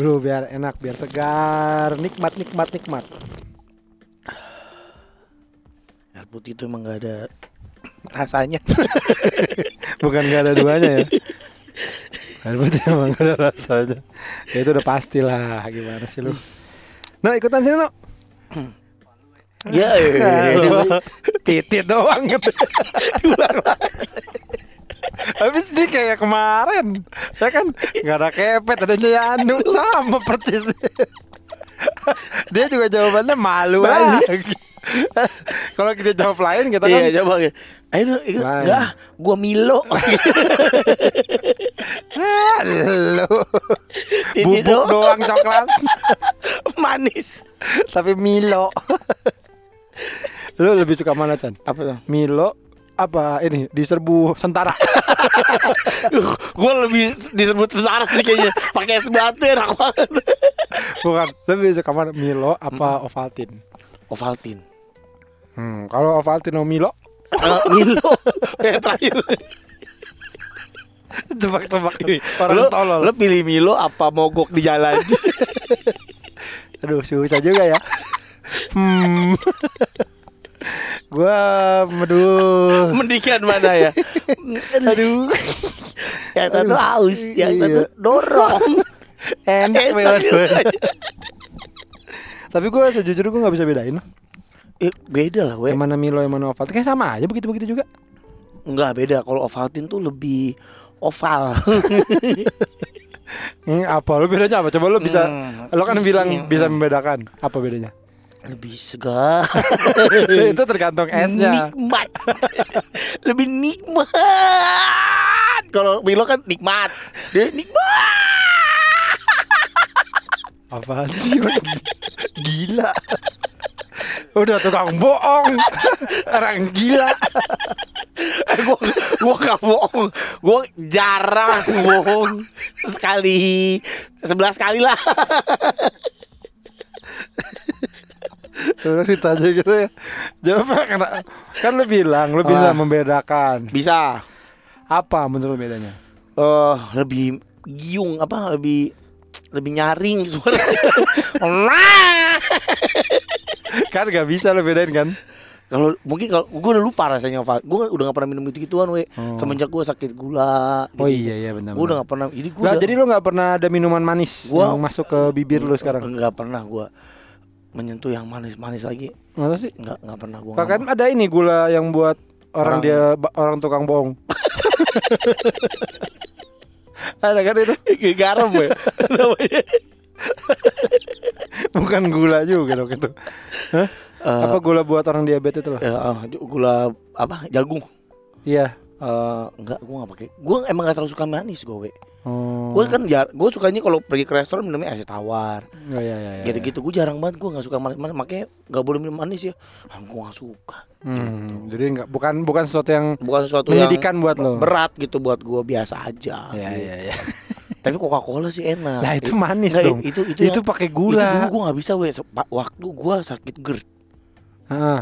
dulu biar enak, biar segar, nikmat, nikmat, nikmat. Air putih itu emang gak ada rasanya. Bukan gak ada duanya ya. Air putih emang gak ada rasanya. Ya itu udah pasti lah. Gimana sih lu? No ikutan sini no. ya, ya. Titit doang. Habis ini kayak kemarin. Ya kan? Gak ada kepet Adanya Yanu Sama persis. Dia juga jawabannya malu lagi. Kalau kita jawab lain kita kan Iya, coba. Ayo, enggak, gua Milo. "Ah, Lu Ini Bubuk doang coklat. Manis. Tapi Milo. Lu lebih suka mana Chan? Apa tuh? Milo apa ini diserbu sentara. Gue lebih disebut tentara sih kayaknya. Pakai es batu enak banget. Bukan lebih suka mana Milo apa Ovaltine? Ovaltine. Hmm, kalau Ovaltine atau Milo? Eh, Milo yang terakhir. Tebak-tebak orang lo, tolol. lo pilih Milo apa mogok di jalan? Aduh susah juga ya. Hmm Gua Aduh mendingan mana ya aduh yang satu haus yang Iya. satu dorong Enak Enak. dua-duanya. Tapi gue sejujurnya gue gak bisa bedain eh, beda lah weh Yang mana Milo yang mana Ovaltine Kayak sama aja begitu-begitu juga Enggak beda kalau Ovaltine tuh lebih oval hmm, Apa lu bedanya apa? Coba lu bisa Hmm. Lo kan bilang Hmm. bisa membedakan Apa bedanya? Lebih segar. Itu tergantung esnya nikmat. Lebih nikmat. Kalau Milo kan nikmat. Dia nikmat. Apaan sih? Gila. Udah tukang bohong. Orang gila. Gue gue gak bohong. Gue jarang bohong. Sekali sebelas kali lah Udah ditanya gitu ya Jawab karena Kan lu bilang Lu bisa Ah. membedakan bisa Apa menurut bedanya? eh lebih giung apa lebih lebih nyaring suara Kan gak bisa lu bedain kan kalau mungkin kalau gue udah lupa rasanya gue udah gak pernah minum itu gituan we Oh. semenjak gue sakit gula Oh iya iya benar. gue udah gak pernah jadi gue Lah, jadi lu nggak pernah ada minuman manis Gua- yang masuk ke bibir lu sekarang? nggak pernah gue menyentuh yang manis-manis lagi Masa sih? nggak nggak pernah gue Kan ada ini gula yang buat orang, Orang- dia orang tukang bohong. ada kan itu? garam ya namanya Bukan gula juga dong itu. Hah? Eh, Apa gula buat orang diabetes itu loh? ya, ah, gula apa jagung Iya. Eh, enggak gue nggak pakai gue emang gak terlalu suka manis gue Oh. gue kan jar gue sukanya kalau pergi ke restoran minumnya es tawar Oh, iya, iya, iya, gitu gitu gue jarang banget gue nggak suka manis manis makanya nggak boleh minum manis ya ah, gue nggak suka Hmm, jadi nggak bukan bukan sesuatu yang bukan sesuatu menyedihkan yang buat lo. berat gitu buat gue biasa aja Iya gitu. iya iya. tapi Coca Cola sih enak Lah itu manis Nggak, dong. itu itu Itu yang- pakai itu gula. dulu gue nggak bisa we Se- pa- waktu gue sakit GERD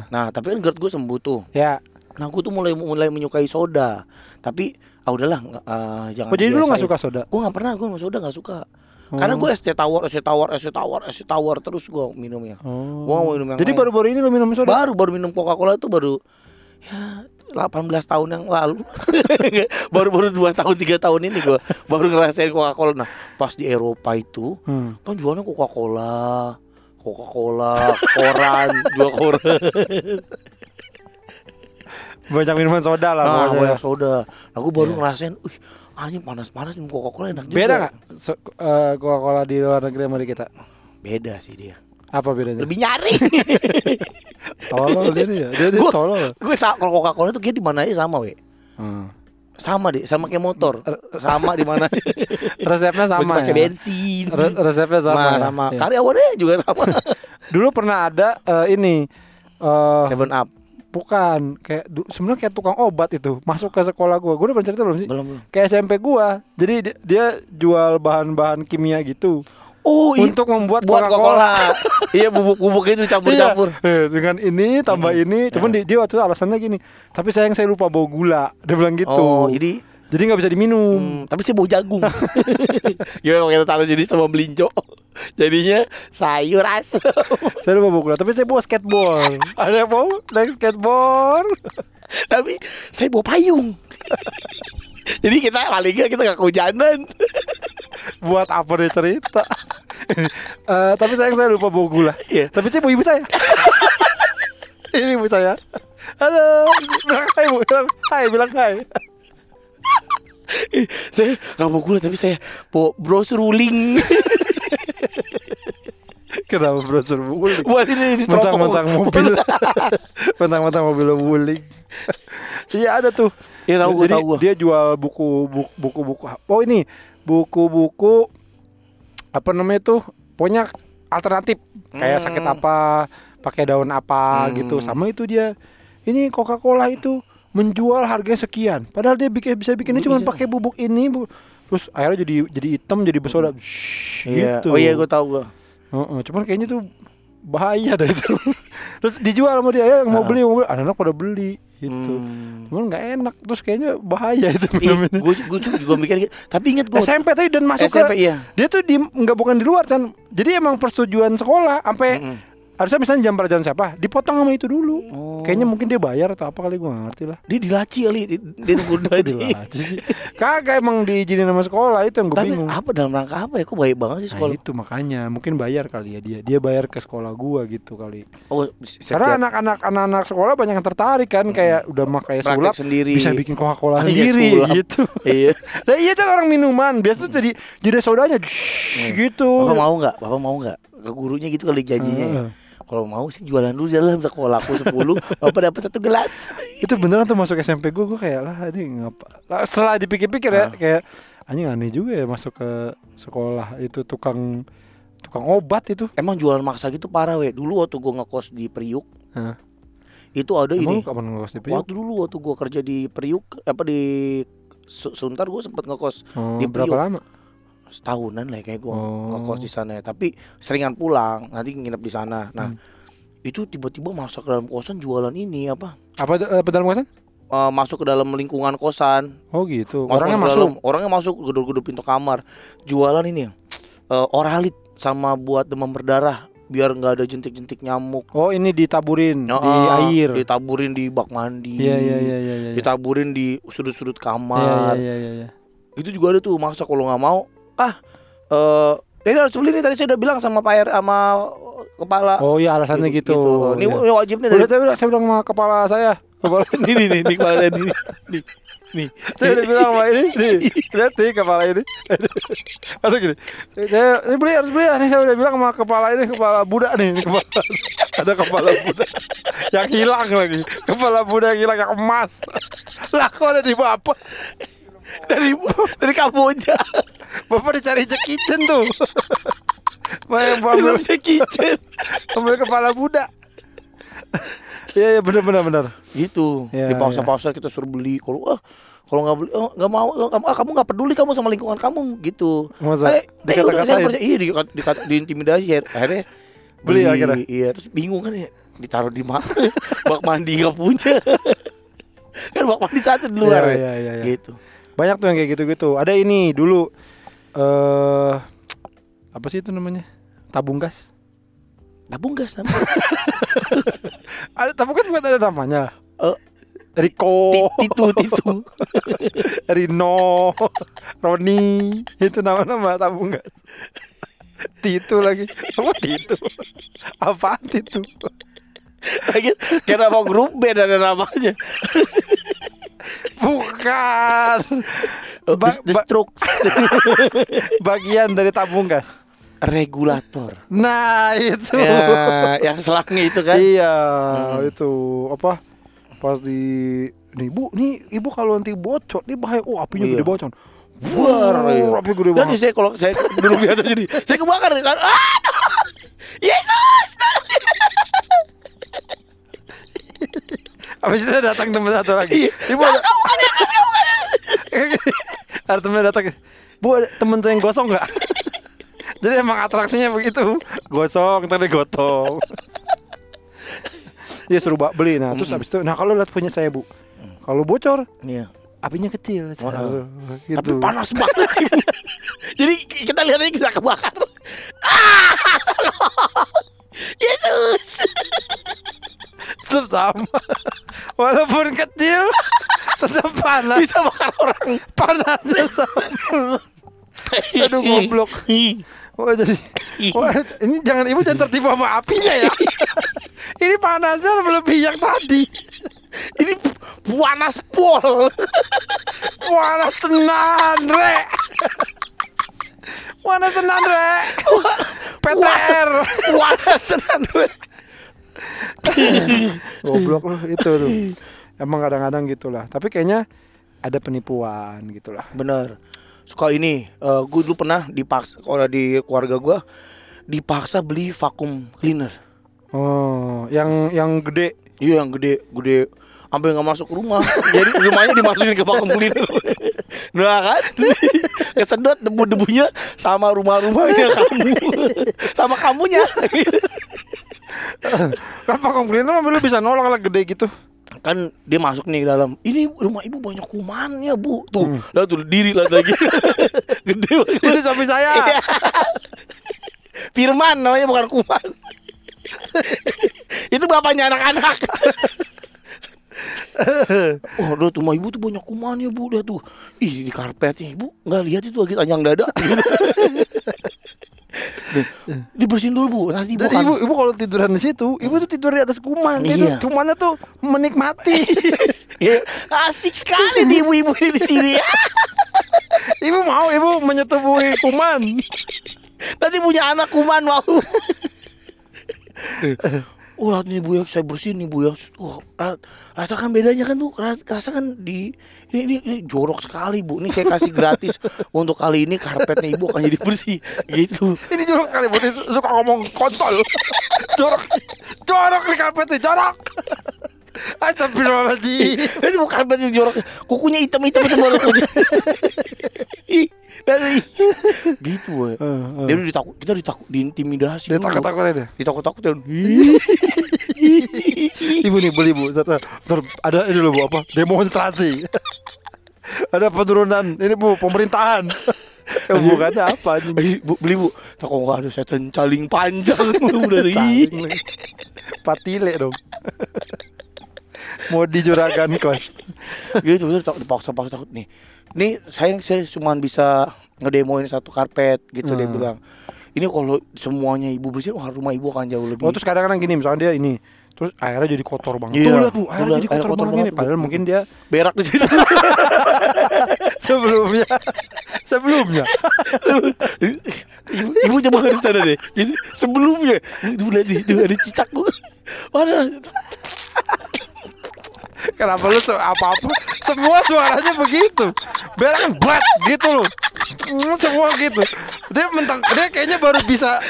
nah tapi kan GERD gue sembuh tuh Ya. nah gue tuh mulai mulai menyukai soda tapi ah udahlah ah, jangan Oh jadi lu nggak suka soda? gue nggak pernah gue soda nggak suka karena gue es teh tawar es teh tawar es teh tawar es teh tawar terus gue minumnya Oh. Gua mau minum yang Jadi lain. baru-baru ini lu minum soda? baru baru minum Coca Cola itu baru ya 18 tahun yang lalu baru baru dua tahun tiga tahun ini gue baru ngerasain Coca Cola nah pas di Eropa itu Hmm. kan jualnya Coca Cola Coca Cola koran jual koran Banyak minuman soda lah nah pokoknya. banyak soda nah gue baru Iya. ngerasain uh anjing panas panas minum Coca Cola enak juga Beda nggak so, eh, Coca-Cola di luar negeri sama di kita? beda sih dia Apa bedanya? lebih nyaring tolol dia nih ya. Dia, dia Gua- tolol. gue kalau Coca Cola tuh kayak di mana aja sama we Hmm. sama deh sama kayak motor sama di mana Resepnya sama pakai ya. bensin Re- resepnya sama. sama, ya? sama. Iya. karyawannya juga sama Dulu pernah ada eh, ini eh Seven Up bukan kayak sebenarnya kayak tukang obat itu masuk ke sekolah gua. Gua udah pernah cerita belum sih? belum belum Kayak SMP gua. Jadi di- dia jual bahan-bahan kimia gitu oh untuk membuat buat Coca-Cola. Iya bubuk-bubuk itu campur-campur Iya, eh, dengan ini tambah ini, cuman di- dia waktu itu alasannya gini. Tapi sayang saya lupa bawa gula. Dia bilang gitu. oh jadi Jadi nggak bisa diminum. Hmm, tapi saya bau jagung. Gimana kalau kita taruh jadi sama melinjo? Jadinya sayur asam. Saya lupa bawa tapi saya bawa skateboard. Ada yang mau naik skateboard? tapi saya bawa payung. jadi kita paling nggak kita nggak kehujanan. Buat apa dia cerita? Eh, tapi sayang saya lupa bawa gula. Iya. Tapi saya bawa ibu saya. Ini ibu saya. Halo, bilang hai bu, bilang hai, bilang hai. Eh, saya nggak bawa gula tapi saya bawa brosur wuling. Kenapa brosur wuling? Buat ini di Mentang-mentang mobil, mentang-mentang mobil wuling. Iya ada tuh. Iya, tahu gua, Jadi tahu gua. dia jual buku buku buku buku. Oh ini buku-buku apa namanya tuh? Pokoknya alternatif kayak sakit Hmm. apa, pakai daun apa Hmm. gitu. Sama itu dia. Ini Coca-Cola itu menjual harganya sekian. Padahal dia bikin bisa bikinnya cuma pakai bubuk ini, Bu. Terus akhirnya jadi jadi hitam, jadi bersoda. Shhh, Iya. gitu. Oh iya gue tahu gue. Heeh, cuman kayaknya tuh bahaya dah itu. Terus dijual sama dia, ya mau beli, mau beli, anak-anak pada beli gitu. Hmm. Cuman nggak enak, terus kayaknya bahaya itu ini. gue gue juga mikir gitu. Tapi inget gue SMP tadi dan masuk SMP, ke iya. dia tuh di nggak bukan di luar kan. Jadi emang persetujuan sekolah sampai Mm-mm. Harusnya misalnya jam pelajaran siapa, dipotong sama itu dulu. Oh. Kayaknya mungkin dia bayar atau apa kali gua nggak ngerti lah. dia dilaci kali, dia, dilaci. Sih. Kagak emang diizinin sama sekolah itu yang gue Tapi bingung. apa dalam rangka apa ya? Kok baik banget sih Nah, sekolah? itu makanya mungkin bayar kali ya dia. Dia bayar ke sekolah gua gitu kali. Oh, Karena anak-anak anak-anak sekolah banyak yang tertarik kan kayak udah makai Praktek sulap sendiri. bisa bikin Coca-Cola Iya, sendiri sulap. gitu. Iya. Nah, iya kan orang minuman biasa tuh jadi jadi sodanya shhh, gitu. Bapak mau nggak? Bapak mau nggak? Ke gurunya gitu kali janjinya. ya. Kalau mau sih jualan dulu dalam sekolah aku 10 Bapak dapat satu gelas. Itu beneran tuh masuk SMP gue gue kayak lah ini ngapa. Lah, setelah dipikir-pikir ya Ah. kayak anjing aneh juga ya masuk ke sekolah itu tukang tukang obat itu. Emang jualan maksa gitu parah we. Dulu waktu gua ngekos di Priuk, itu ada Emang ini. kapan ngekos di Priuk? Waktu dulu waktu gua kerja di Priuk apa di Su- Suntar gua sempet ngekos Oh, di berapa Priuk. lama? Setahunan lah kayak gua Oh. ngekos di sana ya. Tapi seringan pulang, nanti nginep di sana. Nah, Hmm. itu tiba-tiba masuk ke dalam kosan jualan ini apa? Apa apa dalam kosan? Eh, masuk ke dalam lingkungan kosan. Oh gitu. Masuk Orangnya masuk. dalam- orangnya masuk gedor-gedor pintu kamar. Jualan ini eh, oralit sama buat demam berdarah biar nggak ada jentik-jentik nyamuk. Oh ini ditaburin di Ah, air. Ditaburin di bak mandi. Iya iya iya iya iya. Ditaburin di sudut-sudut Iya kamar. iya iya iya. Itu juga ada tuh maksa kalau nggak mau. Ah, eh ini harus beli nih tadi saya udah bilang sama Pak R sama kepala. Oh iya alasannya gitu. Ini, Iya. ini wajib nih dari Udah saya bilang, saya bilang sama kepala saya. Kepala nih nih nih, nih kepala saya nih. Nih. Nih. saya udah bilang sama ini, nih, lihat nih kepala ini. Atau gini, saya ini beli harus beli ya. Nih saya udah bilang sama kepala ini kepala budak nih, ini kepala. Ada kepala budak yang hilang lagi. Kepala budak yang hilang yang emas. Lah kok ada di bapak? Dari dari Kamboja. Bapak dicari Jack Kitchen tuh. Main ambil, Jackie Chan. ambil kepala budak. Iya iya benar benar benar. gitu Ya, di pausa-pausa kita suruh beli kalau ah kalau nggak beli oh, nggak mau kamu ah, kamu nggak peduli kamu sama lingkungan kamu gitu Masa? Eh, eh, Dikata-katain? iya di, di, diintimidasi akhir- akhirnya Beli akhirnya? iya terus bingung kan ya ditaruh di mana bak mandi nggak punya kan bak mandi satu di luar ya. iya, iya, iya. gitu Banyak tuh yang kayak gitu-gitu. Ada ini dulu eh apa sih itu namanya? Tabung gas. tabung gas namanya Ada tabung gas bukan ada namanya. Eh, Riko, Ti- titu titu Rino, Roni, itu nama-nama tabung gas. Titu lagi. Apa Titu? Apaan Titu? lagi kayak nama grup band ada namanya Bukan. Oh, Ba- the, ba- strokes bagian dari tabung gas. regulator Nah, itu. ya yang selangnya itu kan Iya, Hmm. itu apa? Pas di nih Bu, nih Ibu kalau nanti bocor, nih bahaya. Oh, apinya Iya. gede bocor. Wah, iya. api gede banget. saya kalau saya duduk di atas jadi saya kebakar kan. Ah! Yesus! Habis itu datang teman satu lagi. Iya. Ibu ada, Kamu kan Yesus, kamu kan. ada teman datang. Bu, temen saya yang gosong nggak? Jadi emang atraksinya begitu. Gosong, tadi gotong. Dia suruh bak beli. Nah, terus habis itu, nah kalau lihat punya saya bu, kalau bocor, Iya. apinya kecil. Wah. gitu. Tapi panas banget. Jadi kita lihat ini kita kebakar. Ah! Yesus. Tetap sama. Walaupun kecil tetap panas. Bisa bakar orang. Panasnya sama. Aduh goblok. Wah jadi wah, ini jangan ibu jangan tertipu sama apinya ya. ini panasnya melebihi yang tadi. Ini panas pol. Panas tenan, Rek. Panas tenan, Rek. PTR. Panas tenan. Goblok loh itu tuh. Emang kadang-kadang gitulah. Tapi kayaknya ada penipuan gitulah. Bener. Suka ini, eh gue dulu pernah dipaksa kalau di keluarga gue dipaksa beli vacuum cleaner. Oh, yang yang gede. Iya yang gede, gede sampai nggak masuk rumah. Jadi rumahnya dimasukin ke vacuum cleaner. Nah kan, kesedot debu-debunya sama rumah-rumahnya kamu, sama kamunya. Kan vacuum cleaner mah lu bisa nolak lah gede gitu. kan dia masuk nih ke dalam ini rumah ibu banyak kumannya bu tuh lah tuh diri lah lagi gede banget. Itu suami saya. Iya. Firman namanya bukan kuman itu bapaknya anak-anak Oh, udah tuh rumah ibu tuh banyak kumannya bu, udah tuh. Ih di karpetnya ibu nggak lihat itu lagi tanjang dada. Dibersihin dulu bu, nanti ibu kan ibu ibu kalau tiduran di situ, ibu tuh tidur di atas kuman. Iya. Itu kumannya tuh menikmati. Ya, asik sekali nih ibu-ibu di sini. ibu mau ibu menyetubuhi kuman. Nanti punya anak kuman mau. Oh, nih Bu ya, saya bersihin nih Bu ya. Wah, ra- rasakan bedanya kan tuh, ra- rasakan di ini, ini, ini jorok sekali Bu. Ini saya kasih gratis untuk kali ini karpetnya Ibu akan jadi bersih gitu. Ini jorok sekali, Bu. Su- suka ngomong kontol. jorok. Jorok nih karpetnya, jorok. Astagfirullahaladzim. Nanti Bu karpetnya jorok, kukunya hitam-hitam semua kukunya. Ih, nanti gitu ya. Dia udah ditakut, kita ditakut, diintimidasi. Dia dulu. takut-takut aja. Ditakut-takutin. Ibu nih beli bu, ada ini loh bu apa? Demonstrasi. ada penurunan ini bu pemerintahan. Eh, bukannya apa ini? Bu, beli bu, tak kok ada setan caling panjang udah. Patile dong. Mau di juragan kos. gitu betul tak dipaksa paksa takut nih. Nih saya saya cuma bisa ngedemoin satu karpet gitu dia Hmm. bilang. Ini kalau semuanya ibu bersih, wah rumah ibu akan jauh lebih. Oh terus kadang-kadang gini misalnya dia ini Terus airnya jadi kotor banget Iya. Tuh lihat tuh airnya Tuh, jadi air kotor, kotor banget ini banget, Padahal mungkin dia berak di situ. sebelumnya Sebelumnya ibu, ibu coba ke sana deh. Jadi sebelumnya, ibu lihat itu ada cicak bu. Mana? Kenapa lu apa-apa Semua suaranya begitu. Berak kan bat gitu loh. Mm, Semua gitu. Dia mentang Dia kayaknya baru bisa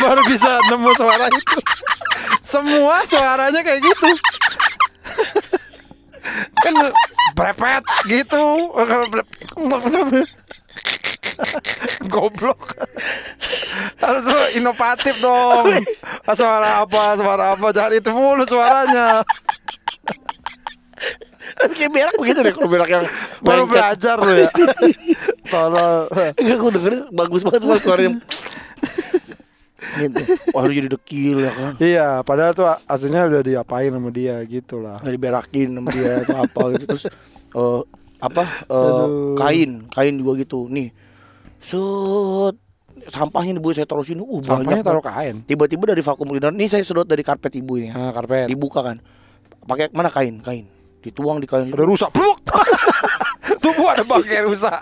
Baru bisa nemu suara itu. Semua suaranya kayak gitu. Kan Brepet gitu. Goblok. Harus inovatif dong. Suara apa Suara apa Jangan itu mulu suaranya kayak berak begitu deh. Kalau berak yang Baru lengket. belajar lu ya. Tolol. Enggak, gue dengerin bagus banget suara suaranya. gitu. Wah, lu jadi dekil ya kan. Iya padahal tuh aslinya udah diapain sama dia gitu lah. Nggak diberakin sama dia atau apa gitu. Terus eh, apa Aduh. kain kain juga gitu. Nih set sampahnya nih bu saya taruh sini. Uh Sampahnya banyak taruh kain? Tiba-tiba dari vakum cleaner nih saya sedot dari karpet ibu ini. Nah karpet. Dibuka kan. Pakai mana? Kain kain dituang di kain Udah rusak Pluk. Tuh bu ada bangkai rusak.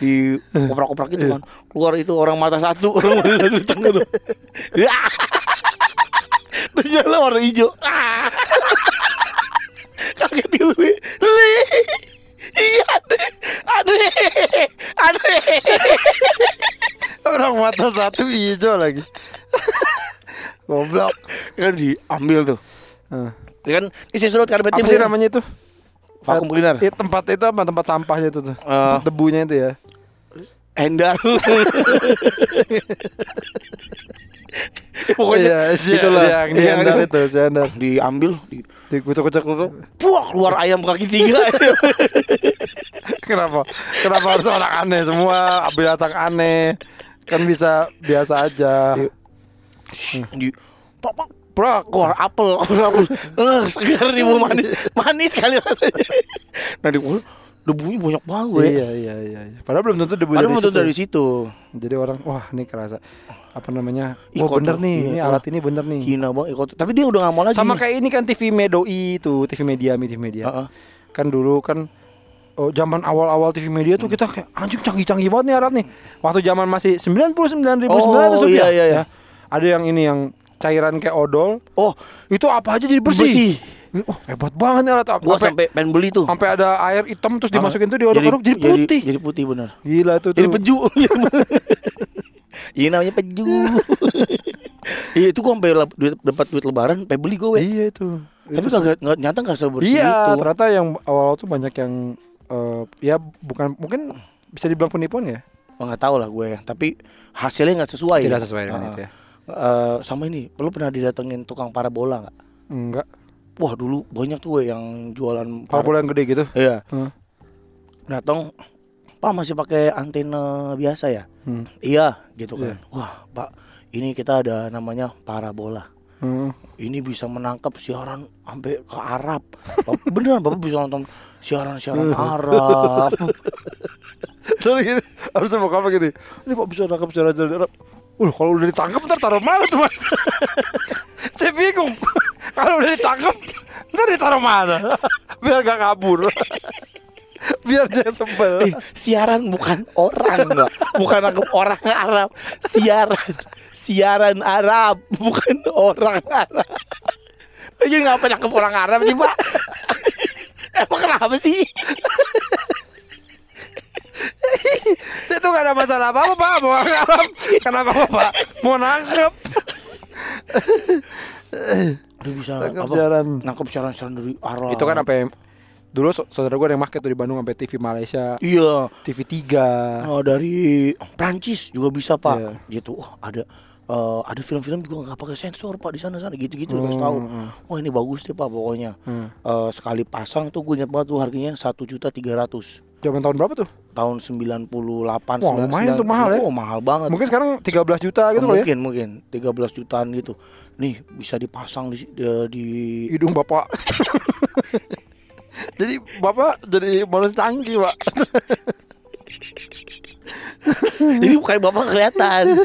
Di koprak-koprak gitu kan. Keluar itu orang mata satu. Orang mata satu Ya. ternyata warna hijau. Kaget li iya adek adek adek Orang mata satu hijau lagi Goblok kan diambil tuh Nah, ya kan ini saya sedot karpet Apa sih ya. namanya itu? vakum cleaner Eh, tempat itu apa? Tempat sampahnya itu tuh Eh. Tempat debunya itu ya Endar Pokoknya Iya, si- itulah. yang di Iya, Endar kan? itu, si Endar. Diambil, di, Dikucuk-kucuk dulu. puak keluar ayam kaki tiga. Kenapa? Kenapa harus orang aneh semua? Binatang aneh. Kan bisa biasa aja. Di pak pak bro keluar apel apel segar nih manis manis kali rasanya nah di debunya banyak banget Iya, iya, iya, iya. Padahal belum tentu debu Padahal dari situ. dari situ Jadi orang, wah ini kerasa apa namanya? Ih, oh bener nih, Iya, ini alat ini bener nih. hina banget ikut tapi dia udah gak mau lagi Sama kayak ini kan TV Medoi itu, TV Media, TV Media. Heeh. Kan dulu kan oh, zaman awal-awal TV Media tuh kita kayak anjing canggih-canggih banget nih alat nih. Waktu zaman masih 99.900 Oh, iya, iya, iya. ya. Ada yang ini yang cairan kayak odol. oh Itu apa aja jadi bersih. bersih Oh, hebat banget nih alat. gua Sampai pengen beli tuh sampai ada air hitam terus dimasukin tuh di odol-odol jadi, jadi, putih. jadi putih bener Gila tuh jadi tuh. peju Iya namanya peju Iya itu gua sampai duit, dapat duit lebaran sampai beli gue Iya itu. Tapi Itu kagak nggak- nyata gak sebersih Iya, itu ternyata yang awal tuh banyak yang eh, ya bukan mungkin bisa dibilang penipuan ya? Oh, nggak tahu lah gue ya. Tapi hasilnya nggak sesuai. Tidak sesuai dengan Ah. itu ya. Eh, sama ini, lu pernah didatengin tukang parabola nggak? Enggak. Wah dulu banyak tuh we yang jualan Parabola yang gede gitu. Iya. Hmm. Datang, Pak masih pakai antena biasa ya? Hmm. Iya, gitu kan. Iya. Wah, Pak, ini kita ada namanya parabola. Hmm. Ini bisa menangkap siaran sampai ke Arab. Beneran Bapak bisa nonton siaran-siaran Arab. Terus gini, harus mau apa gini? Ini Pak bisa nangkap Arab. Uh, kalau udah ditangkap ntar taruh mana tuh mas? Saya bingung. kalau udah ditangkap ntar ditaruh mana? Biar gak kabur. Biar dia sebel. Eh, siaran bukan orang bukan nangkep orang Arab siaran siaran Arab bukan orang Arab lagi ngapa nangkep orang Arab sih pak emang kenapa sih Saya tuh gak ada masalah apa-apa Pak. Mau nangkap Kenapa Pak Mau nangkep. Aduh bisa Nangkep apa, siaran. nangkep siaran siaran dari Arab Itu kan apa yang Dulu sa- saudara gue yang market tuh di Bandung sampai TV Malaysia. Iya. TV 3 Oh, dari Prancis juga bisa pak. Iya. gitu wah ada eh, ada film-film juga nggak pakai sensor pak di sana sana. Gitu-gitu kasih tahu. Hmm, wah ini bagus deh pak pokoknya. Hmm. Eh, sekali pasang tuh gue ingat banget tuh harganya satu juta tiga ratus Zaman tahun berapa tuh? tahun 98 Wah, lumayan tuh mahal ya. Oh, mahal banget. Mungkin sekarang 13 juta gitu kali ya mungkin mungkin 13 jutaan gitu. Nih bisa dipasang di di, di Hidung bapak Jadi bapak jadi manusia canggih pak Jadi kayak Bapak kelihatan.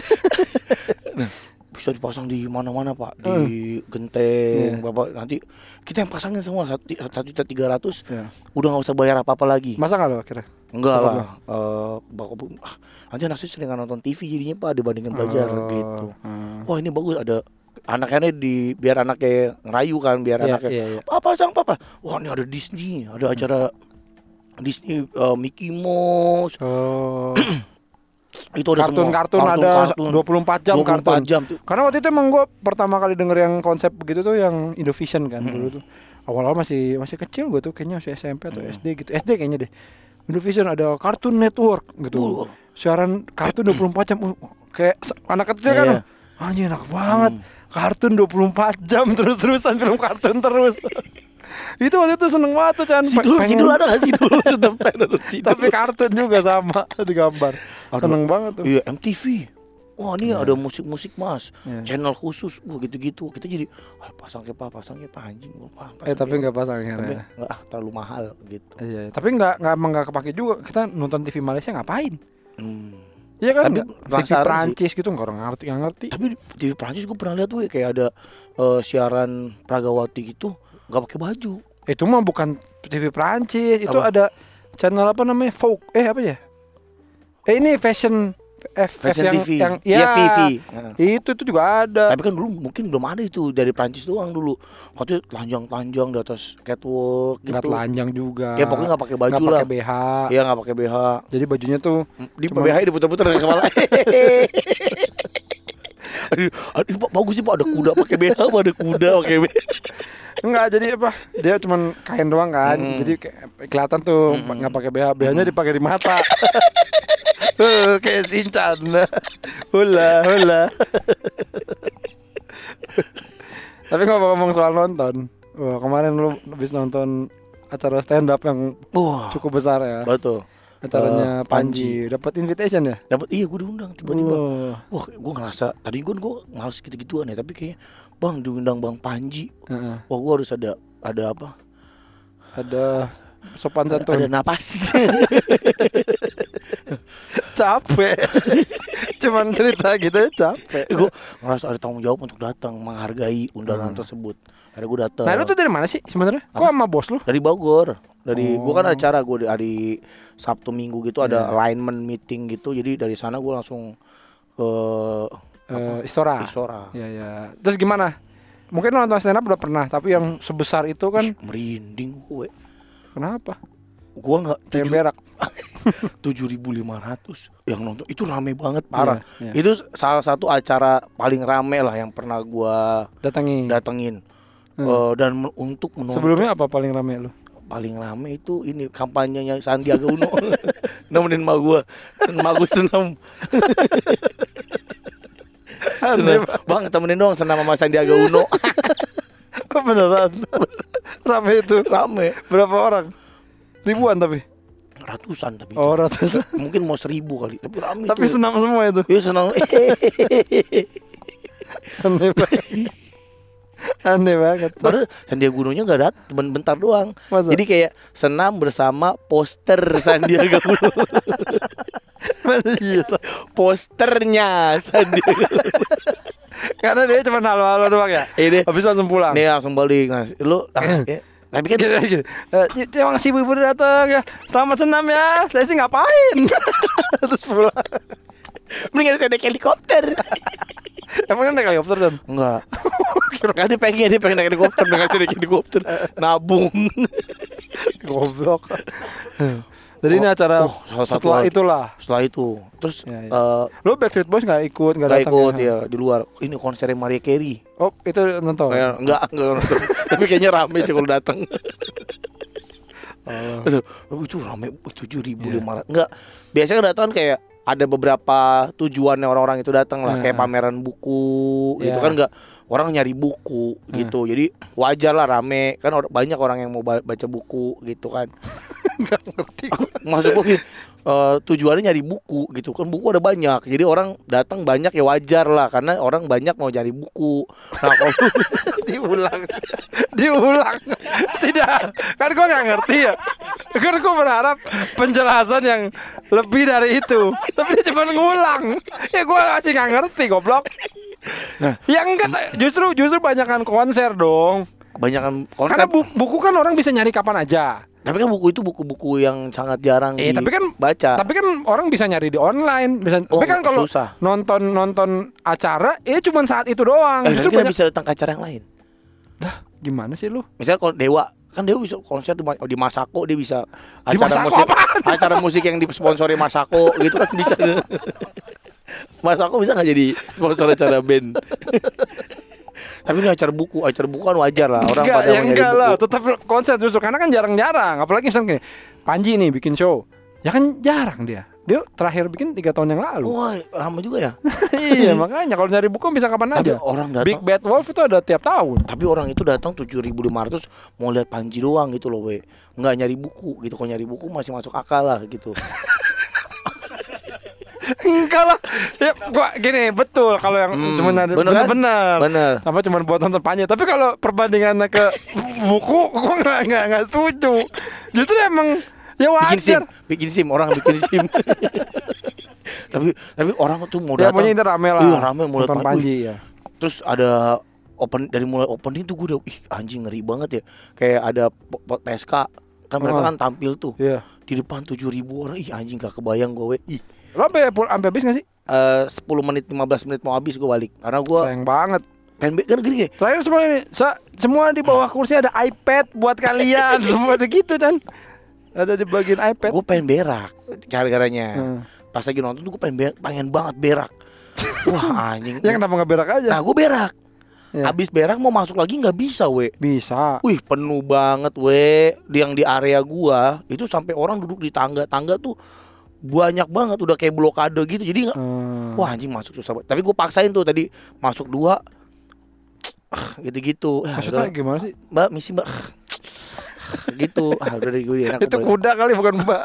bisa dipasang di mana-mana, Pak. Di genteng, Iya. Bapak nanti kita yang pasangin semua satu satu juta tiga ratus. Iya. Udah nggak usah bayar apa-apa lagi. Masa gak lo akhirnya? Enggak lah. Eh, Bapak ah, nanti anak saya sering nonton TV jadinya Pak dibandingkan belajar Oh, gitu. hmm. Wah ini bagus ada anaknya di biar anaknya ngerayu kan biar Iya, anaknya iya, iya. papa sang papa wah ini ada Disney ada acara Disney eh, Mickey Mouse Oh. itu ada semua. Kartun-kartun ada 24 jam 24 kartun. jam tuh. Karena waktu itu emang gue pertama kali denger yang konsep begitu tuh yang Indovision kan dulu tuh. Awal-awal masih masih kecil gue tuh kayaknya masih SMP atau SD gitu. SD kayaknya deh. Indovision ada Cartoon Network gitu. Uh. Siaran kartun 24 jam. Uh, kayak anak kecil kan. Iya. Anjir enak banget. Kartun 24 jam terus-terusan film kartun terus. itu waktu itu seneng banget tuh Chan. Sidul, Pengen- Sidul ada gak Sidul? Tapi kartun juga sama digambar. Aduh. Seneng banget tuh. Iya MTV. Wah ini ada musik-musik mas, Iya. channel khusus, wah gitu-gitu. Kita jadi, ah, pasang ke pak, pasang ke pak anjing, gua pak. Eh tapi nggak pasang tapi akhirnya. nggak ah terlalu mahal gitu. Iya, iya. tapi nggak nggak nggak kepake juga. Kita nonton TV Malaysia ngapain? Hmm. Iya kan? Tapi TV sih. Prancis gitu nggak orang ngerti nggak ngerti. Tapi TV Prancis gue pernah lihat tuh ya, kayak ada eh, siaran Pragawati gitu, nggak pakai baju. Itu mah bukan TV Prancis, itu Apa? ada channel apa namanya? Folk. Eh apa ya? Eh ini fashion F, F Fashion yang, TV. yang Iya, ya, VV. Heeh. Itu itu juga ada. Tapi kan dulu mungkin belum ada itu dari Prancis doang dulu. Katanya telanjang-telanjang di atas catwalk gitu. Nggak telanjang juga. Ya pokoknya nggak pakai baju Nggak lah. pakai BH. Iya nggak pakai BH. Jadi bajunya tuh Di Cuma- BH diputar-putar dari kepala. aduh, aduh, Pak, bagus sih Pak ada kuda pakai BH, Pak, ada kuda pakai BH. Enggak jadi apa? Dia cuman kain doang kan. Mm. Jadi kelihatan tuh nggak pakai BH. BH-nya dipakai di mata. Eh, kayak Sinchan. Hula, hula. Tapi ngomong-ngomong soal nonton, wah kemarin lu habis nonton acara stand up yang Wah, cukup besar ya. betul. Acaranya Eh, Panji. Dapat invitation ya? Dapat iya gue diundang tiba-tiba. Wah. Wah, gue ngerasa tadi gue gue males gitu-gituan ya, tapi kayaknya Bang diundang Bang Panji. Heeh. Wah, gue harus ada ada apa? Ada sopan Ada santun. napas. Capek. Cuman cerita gitu ya capek. gue ngerasa ada tanggung jawab untuk datang menghargai undangan tersebut. Akhirnya gue datang. Nah, lu tuh dari mana sih sebenarnya? Kok sama bos lu? dari Bogor. Dari gue kan Oh. acara gue hari Sabtu Minggu gitu ada alignment meeting gitu. Jadi dari sana gue langsung ke Eh, Istora. Istora. Ya ya. Terus gimana? Mungkin lu nonton stand up udah pernah, tapi yang sebesar itu kan Merinding gue. kenapa? Gua nggak berak. tujuh ribu lima ratus yang nonton itu rame banget parah. Iya, iya. Itu salah satu acara paling rame lah yang pernah gua Datangi. datengin. Hmm. Eh, dan untuk menonton Sebelumnya apa paling rame lu? paling rame itu ini kampanyenya Sandiaga Uno nemenin ma gua ma gua senam senam bang temenin dong senam sama Sandiaga Uno Beneran. rame itu. rame Berapa orang? Ribuan tapi. Ratusan tapi Oh, ratusan. mungkin mau seribu kali tapi rame tapi senam semua itu. Iya senang Aneh banget. Aneh banget. Padahal Sandiaga Uno-nya nggak dat, cuma bentar doang. Masa? Jadi kayak senam bersama poster Sandiaga Uno. Iya? Posternya Sandiaga Uno. Karena dia cuma halo-halo doang ya. Ini Habis langsung pulang. nih langsung balik. Nah, lu ya, tapi kan Gitu, gitu. Eh, terima kasih ibu udah datang ya. Selamat senam ya. Saya sih ngapain? Terus pulang. mendingan saya naik helikopter. Emang kan naik helikopter Don? Enggak. Kan dia pengen dia pengen naik helikopter dengan naik helikopter nabung. Goblok. Jadi ini acara oh, salah setelah lagi. itulah. Setelah itu, terus Ya, ya. eh, Lu Backstreet Boys nggak ikut, nggak nggak datang ikut ya? ya di luar. Ini konsernya Maria Carey. Oh itu nonton. Kayak enggak enggak nonton. Tapi kayaknya rame sih kalau datang. Oh. Oh, itu rame tujuh ribu lima ratus. Enggak, biasanya kan datang kayak ada beberapa tujuannya orang-orang itu datang lah, kayak Nah. pameran buku gitu Ya. kan enggak orang nyari buku gitu. Jadi wajar lah rame. Kan or- banyak orang yang mau ba- baca buku gitu kan. Nggak ngerti. Maksud gue eh, tujuannya nyari buku gitu kan. Buku ada banyak. Jadi orang datang banyak ya wajar lah. Karena orang banyak mau cari buku. Nah, kalau diulang. Diulang. Tidak. Kan gua nggak ngerti ya. Kan gua berharap penjelasan yang lebih dari itu. Tapi dia cuma ngulang. Ya gua masih nggak ngerti goblok Nah. ya enggak justru justru banyakan konser dong banyak kan konsep. karena bu- buku kan orang bisa nyari kapan aja Tapi kan buku itu buku-buku yang sangat jarang Eh, tapi kan baca. tapi kan orang bisa nyari di online bisa Oh, tapi kan kalau susah. nonton nonton acara ya cuma saat itu doang eh, justru kan banyak bisa datang ke acara yang lain. dah gimana sih lu Misalnya kalau Dewa kan Dewa bisa konser di, Ma- di Masako dia bisa Di acara Masako musik apaan? acara musik yang disponsori Masako gitu kan bisa. Masako bisa nggak jadi sponsor acara band? Tapi ini acara buku, acara buku kan wajar lah orang enggak, pada ya enggak lah, buku. tetap konser justru karena kan jarang-jarang. Apalagi misalnya gini, Panji nih bikin show, ya kan jarang dia. Dia terakhir bikin tiga tahun yang lalu. Wah, lama juga ya. iya makanya kalau nyari buku bisa kapan Tapi aja. orang datang Big Bad Wolf itu ada tiap tahun. Tapi orang itu datang 7.500 mau lihat Panji doang gitu loh, we. Nggak nyari buku gitu. Kalau nyari buku masih masuk akal lah gitu. Enggak lah. Ya, gua gini betul kalau yang Hmm, cuma ada bener kan? bener-bener. Bener. Sama cuma buat nonton Panji. Tapi kalau perbandingannya ke buku, gua nggak nggak nggak setuju. Justru emang ya Bikin SIM, wajar. bikin SIM, orang bikin SIM. tapi tapi orang tuh mau Ya datang. pokoknya itu rame lah. Iya, rame mau nonton Panji. Ya. Terus ada open dari mulai opening tuh gue udah ih anjing ngeri banget ya. Kayak ada PSK kan mereka Oh. kan tampil tuh Iya. di depan 7000 orang. Ih anjing gak kebayang gue. Ih Lo sampai sampai habis gak sih? eh 10 menit 15 menit mau habis gue balik karena gue Sayang banget. pengen kan gini, gini Terakhir semua ini, sa- semua di bawah kursi ada iPad buat kalian, semua ada gitu kan. Ada di bagian iPad. gue pengen berak gara-garanya Hmm. pas lagi nonton tuh gue pengen pengen banget berak wah anjing Ya kenapa nggak berak aja? nah gue berak Ya. habis berak mau masuk lagi nggak bisa we Bisa. wih penuh banget we di yang di area gua itu sampai orang duduk di tangga tangga tuh banyak banget udah kayak blokade gitu jadi nggak Hmm. wah anjing masuk susah banget tapi gue paksain tuh tadi masuk dua gitu-gitu. Ya, Maksudnya udah. gimana sih? Mbak, misi Mbak. gitu. Ah, udah dari gue enak. Itu kuda kali bukan mbak.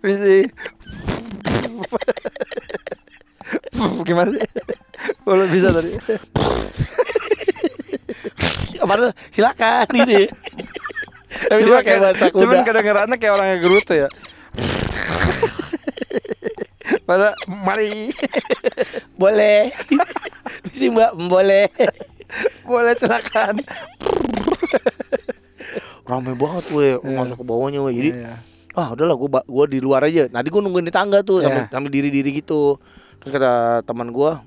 Misi. Gimana sih? Kalau bisa tadi. Padahal silakan gitu Tapi dia kayak bahasa kuda. cuman kedengarannya kayak orangnya gerutu ya. Pada mari Boleh. Misi Mbak, boleh. boleh silakan. Rame banget weh masuk ke bawahnya weh. Jadi Iya. ah udahlah gua gua di luar aja. Nanti gua nungguin di tangga tuh sambil Iya. sambil diri-diri gitu. Terus kata teman gua,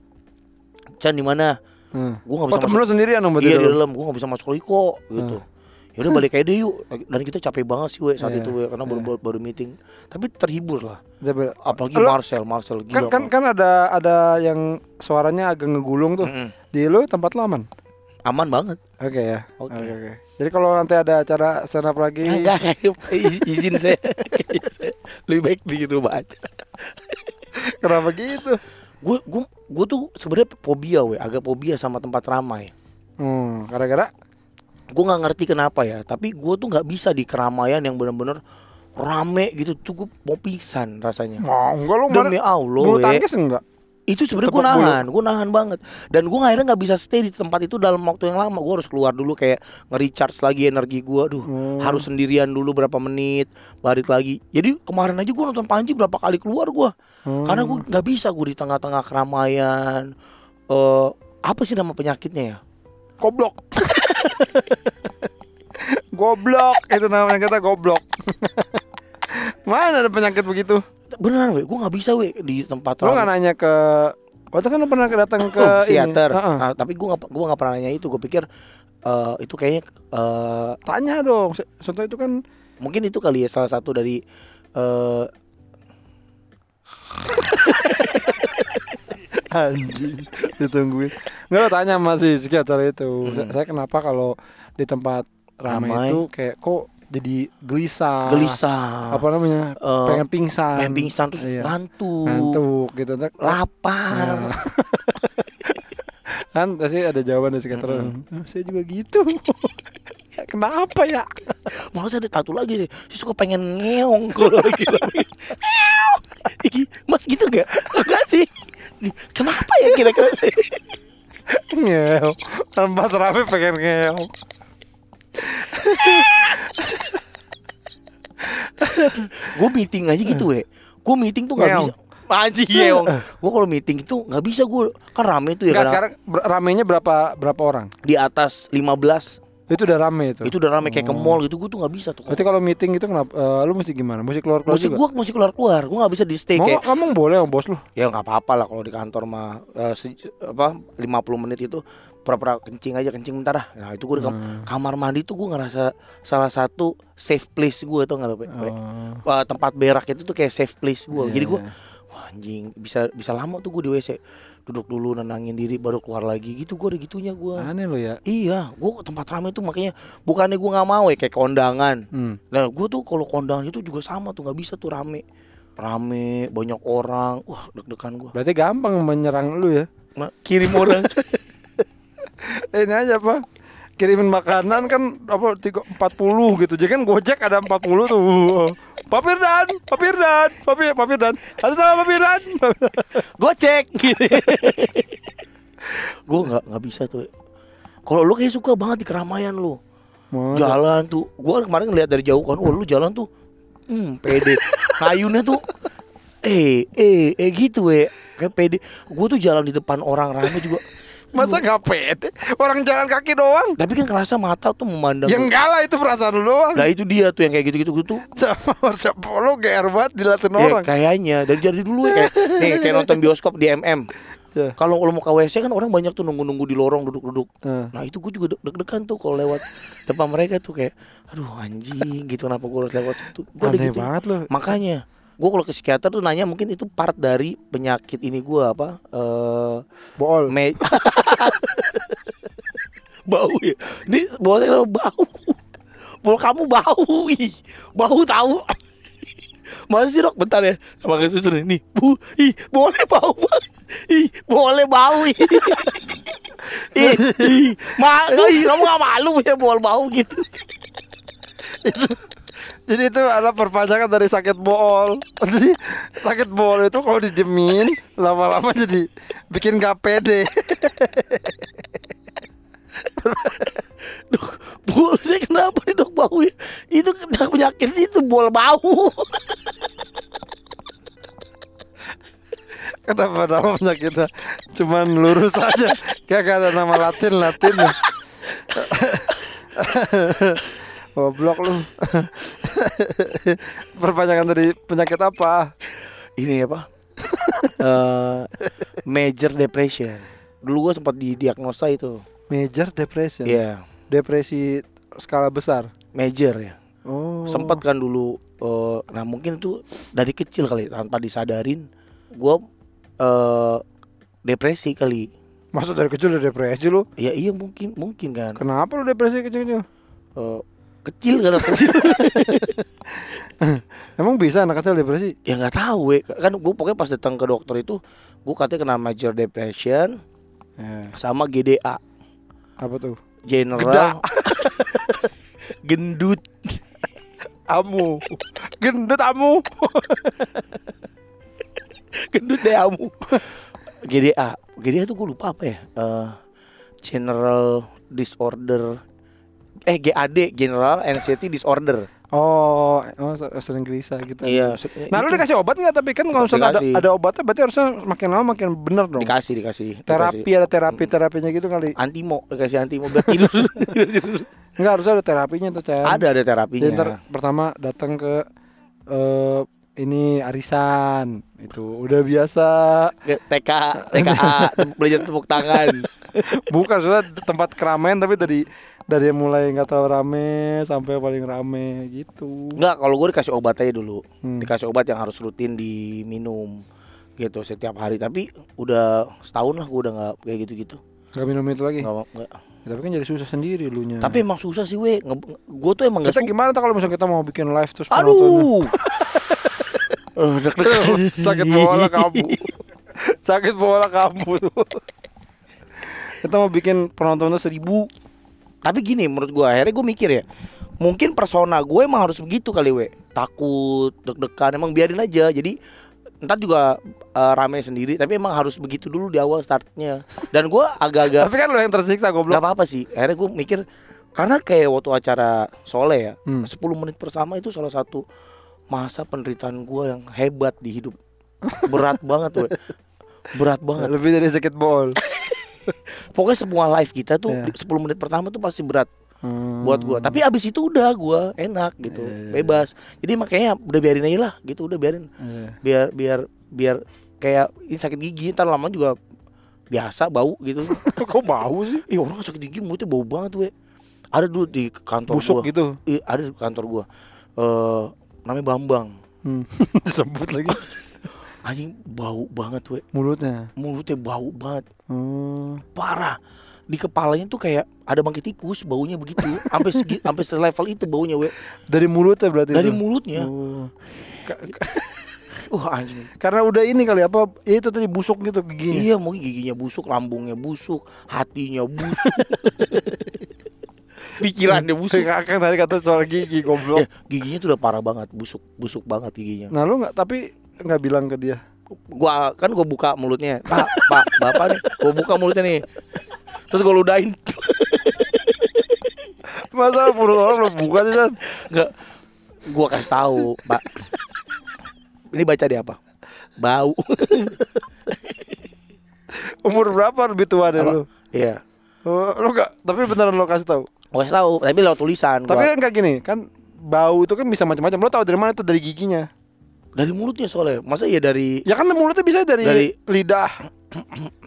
"Chan di mana?" Hmm. Gua nggak Oh bisa temen lu sendirian dong Iya di dalam, gua gak bisa masuk kok gitu. Ya udah balik aja deh yuk. Dan kita capek banget sih we saat Iya, itu we karena baru, baru baru meeting. Tapi terhibur lah. Coba. Apalagi Lu- Marcel, Marcel kan gila. kan kan ada ada yang suaranya agak ngegulung tuh. Mm-mm. Di lu tempat lu aman? Aman banget. Oke ya. Oke. Oke oke. Jadi kalau nanti ada acara stand up lagi, Enggak izin saya. Lebih baik di rumah aja. kenapa gitu? Gue gue gue tuh sebenarnya fobia we, agak fobia sama tempat ramai. Hmm, gara-gara Gue nggak ngerti kenapa ya, tapi gue tuh nggak bisa di keramaian yang benar-benar rame gitu tuh gue mau pingsan rasanya. mau enggak lu Demi Allah, bulu tangkis enggak? itu sebenarnya gue nahan, gue nahan banget. Dan gue akhirnya nggak bisa stay di tempat itu dalam waktu yang lama. Gue harus keluar dulu kayak nge-recharge lagi energi gue. Aduh, Hmm. harus sendirian dulu berapa menit, balik lagi. Jadi kemarin aja gue nonton Panji berapa kali keluar gue, Hmm. karena gue nggak bisa gue di tengah-tengah keramaian. Eh apa sih nama penyakitnya ya? Goblok. goblok itu namanya kata goblok. Mana ada penyakit begitu? Beneran, we, gue nggak bisa we di tempat Lu nggak nanya ke Waktu kan lu pernah datang ke Oh, psikiater. Heeh. Nah, tapi gue nggak gue nggak pernah nanya itu. Gue pikir eh, itu kayaknya eh, Tanya dong. Contoh itu kan mungkin itu kali ya salah satu dari eh anjing ditungguin. Enggak lo tanya masih psikiater itu. Saya kenapa kalau di tempat ramai Ramai. itu kayak kok jadi gelisah. gelisah. Apa namanya? Eh, pengen pingsan. pengen pingsan terus Iya. ngantuk, Ngantuk gitu. lapar. Nah. kan pasti ada jawaban dari psikiater. "Eh, Saya juga gitu. Ya, Kenapa ya? Malah saya ada satu lagi sih, saya suka pengen ngeong kalau lagi lagi. Ih, Mas gitu gak? Enggak sih. Kenapa ya kira-kira? Ngel. Tempat rame pengen ngel. gue meeting aja gitu we. Gue meeting tuh gak bisa. Anjing ngeong. Gue kalau meeting itu nggak bisa gue kan rame tuh ya Enggak karena sekarang ramenya berapa berapa orang? di atas 15 Itu udah rame itu. itu udah rame kayak ke mall gitu gue tuh nggak bisa tuh. Berarti kalau meeting itu kenapa? eh, lu mesti gimana? Mesti keluar keluar juga. gue musik keluar keluar, gue nggak bisa di stay Mau kayak kamu boleh sama bos lu. ya nggak apa-apa lah kalau di kantor mah eh, se- apa 50 menit itu pura-pura kencing aja kencing bentar lah. Nah itu gue di kam- Hmm. kamar mandi tuh gue ngerasa salah satu safe place gue tuh nggak? Pe? Oh. Eh, tempat berak itu tuh kayak safe place gue. Iya, Jadi gue iya. Anjing bisa bisa lama tuh gue di WC duduk dulu nenangin diri baru keluar lagi gitu gue ada gitunya gue. Aneh lo ya. Iya, gue tempat ramai tuh makanya bukannya gue nggak mau ya kayak kondangan. Hmm. Nah gue tuh kalau kondangan itu juga sama tuh nggak bisa tuh rame rame banyak orang wah deg-degan gue Berarti gampang menyerang lu ya. kirim orang Eh, ini aja apa? Kirimin makanan kan apa tiga empat puluh gitu. Jadi kan Gojek ada 40 tuh. Pak Firdan, Pak Firdan, Pak Fir- Pak Firdan. Atas nama Pak Firdan. gocek. Gitu gue nggak nggak bisa tuh. Kalau lu kayak suka banget di keramaian lu. Masa? jalan tuh. Gue kemarin ngeliat dari jauh kan oh lu jalan tuh hmm pede. Ngayunnya tuh eh eh eh gitu we kayak pede. Gue tuh jalan di depan orang rame juga Masa gak pede? Orang jalan kaki doang. tapi kan kerasa mata tuh memandang Ya enggak lah itu perasaan lu doang. nah itu dia tuh yang kayak gitu-gitu gue tuh Sama workshop lu GR banget dilatin Ya, orang. kayaknya dari jadi dulu ya kayak nih kayak nonton bioskop di MM. Ya. Kalau lo mau ke WC kan orang banyak tuh nunggu-nunggu di lorong duduk-duduk. Eh. Nah itu gue juga deg- deg-degan tuh kalau lewat depan mereka tuh kayak, aduh anjing gitu kenapa gue harus lewat situ? Gue Aneh gitu. banget lu. Makanya gue kalau ke psikiater tuh nanya mungkin itu part dari penyakit ini gue apa? Eh Bool. me bau ya. Ini baunya bau. Bau kamu bau, ih, bau tahu. Masa sih dok bentar ya kayak suster nih Bu Ih boleh bau banget Ih, boleh bau. Ih, ih, ih. Ma, ih, kamu gak malu ya bol bau gitu. Jadi itu adalah perpanjangan dari sakit bol. Jadi sakit bol itu kalau didemin lama-lama jadi bikin gak pede. Dok, bol saya kenapa nih dok bau ya? Itu kena penyakit itu bol bau. Kenapa nama penyakitnya cuman lurus aja Kayak gak ada nama latin latin Goblok lu Perpanjangan dari penyakit apa? Ini apa? Eh, major depression. Dulu gua sempat didiagnosa itu. Major depression Iya, Depresi skala besar major ya. Oh Sempat kan dulu eh, nah mungkin tuh dari kecil kali tanpa disadarin gua eh depresi kali. Maksud dari kecil udah depresi lu Ya iya mungkin mungkin kan. Kenapa lu depresi kecil-kecil? Eh, kecil kan kecil. Emang bisa anak kecil depresi? ya nggak tahu we. kan gue pokoknya pas datang ke dokter itu gue katanya kena major depression Eh, sama GDA apa tuh? general. Gendut. Amu. Gendut amu. Gendut deh kamu GDA GDA tuh gue lupa apa ya? Eh, general disorder eh GAD general anxiety disorder. Oh, oh sering gelisah gitu. Iya Nah lu itu dikasih obat nggak? Tapi kan kalau misalnya ada, ada obatnya berarti harusnya makin lama makin bener dong. Dikasih dikasih Terapi dikasih. ada terapi terapinya gitu kali. Antimo dikasih antimo biar tidur. Enggak harusnya ada terapinya tuh Chan. Ada ada Jadi terapinya ntar pertama datang ke eh ini arisan. Itu udah biasa. TK TKA belajar tepuk tangan. Bukan sudah tempat keramaian tapi dari dari yang mulai nggak terlalu rame sampai paling rame gitu Enggak, kalau gue dikasih obat aja dulu. Hmm. Dikasih obat yang harus rutin diminum gitu setiap hari. Tapi udah setahun lah gue udah nggak kayak gitu-gitu. nggak minum itu lagi Nggak nggak. Ya, tapi kan jadi susah sendiri lu nya Tapi emang susah sih, we. Gue tuh emang nggak kita gimana tuh kalau misalnya kita mau bikin live terus Aduh. Deg-degan. sakit bola kamu sakit bola kamu tuh kita mau bikin penontonnya seribu Tapi gini, menurut gue akhirnya gue mikir ya. Mungkin persona gue emang harus begitu kali, we. Takut, deg-degan, emang biarin aja. Jadi ntar juga eh, rame sendiri tapi emang harus begitu dulu di awal startnya dan gue agak-agak tapi kan lu yang tersiksa goblok Gak apa-apa sih. Akhirnya gue mikir karena kayak waktu acara Sole ya, Hmm. 10 menit pertama itu salah satu masa penderitaan gue yang hebat di hidup. Berat banget tuh. Berat banget. lebih dari sakit bol Pokoknya semua live kita tuh Iya. di 10 menit pertama tuh pasti berat Hmm. buat gue. Tapi abis itu udah gue enak gitu, bebas. Jadi makanya udah biarin aja lah gitu, udah biarin. Iya. Biar biar biar kayak ini sakit gigi ntar lama juga biasa bau gitu. kok bau sih Ih orang sakit gigi mulutnya bau banget we. Ada dulu di kantor busuk gua. gitu Ih, ada di kantor gua. Eh namanya Bambang. hmm. disebut lagi Anjing bau banget we. mulutnya Mulutnya bau banget. hmm. Parah. Di kepalanya tuh kayak ada bangkit tikus baunya begitu. Sampai segi, sampai selevel itu baunya we. dari mulutnya berarti Dari itu? mulutnya. Oh. Wah anjing. karena udah ini kali apa ya itu tadi busuk gitu giginya Iya mungkin giginya busuk, lambungnya busuk, hatinya busuk. Pikirannya busuk. Kakak tadi kata soal gigi Ya, goblok giginya tuh udah parah banget, busuk, busuk banget giginya. nah lu nggak tapi nggak bilang ke dia. Gua kan gua buka mulutnya. Pak pak bapak nih gua buka mulutnya nih. Terus gua ludahin. Masa mulut orang belum buka sih San? nggak gua kasih tahu pak. Ini baca dia apa? Bau. Umur berapa lebih tua dari lu? Iya. Oh, lu nggak tapi beneran lo kasih tahu? Gua kasih tahu tapi lewat tulisan tapi gua, kan kayak gini kan bau itu kan bisa macam-macam. Lo tahu dari mana itu dari giginya dari mulutnya soalnya. Masa iya dari ya kan mulutnya bisa dari, Dari- lidah.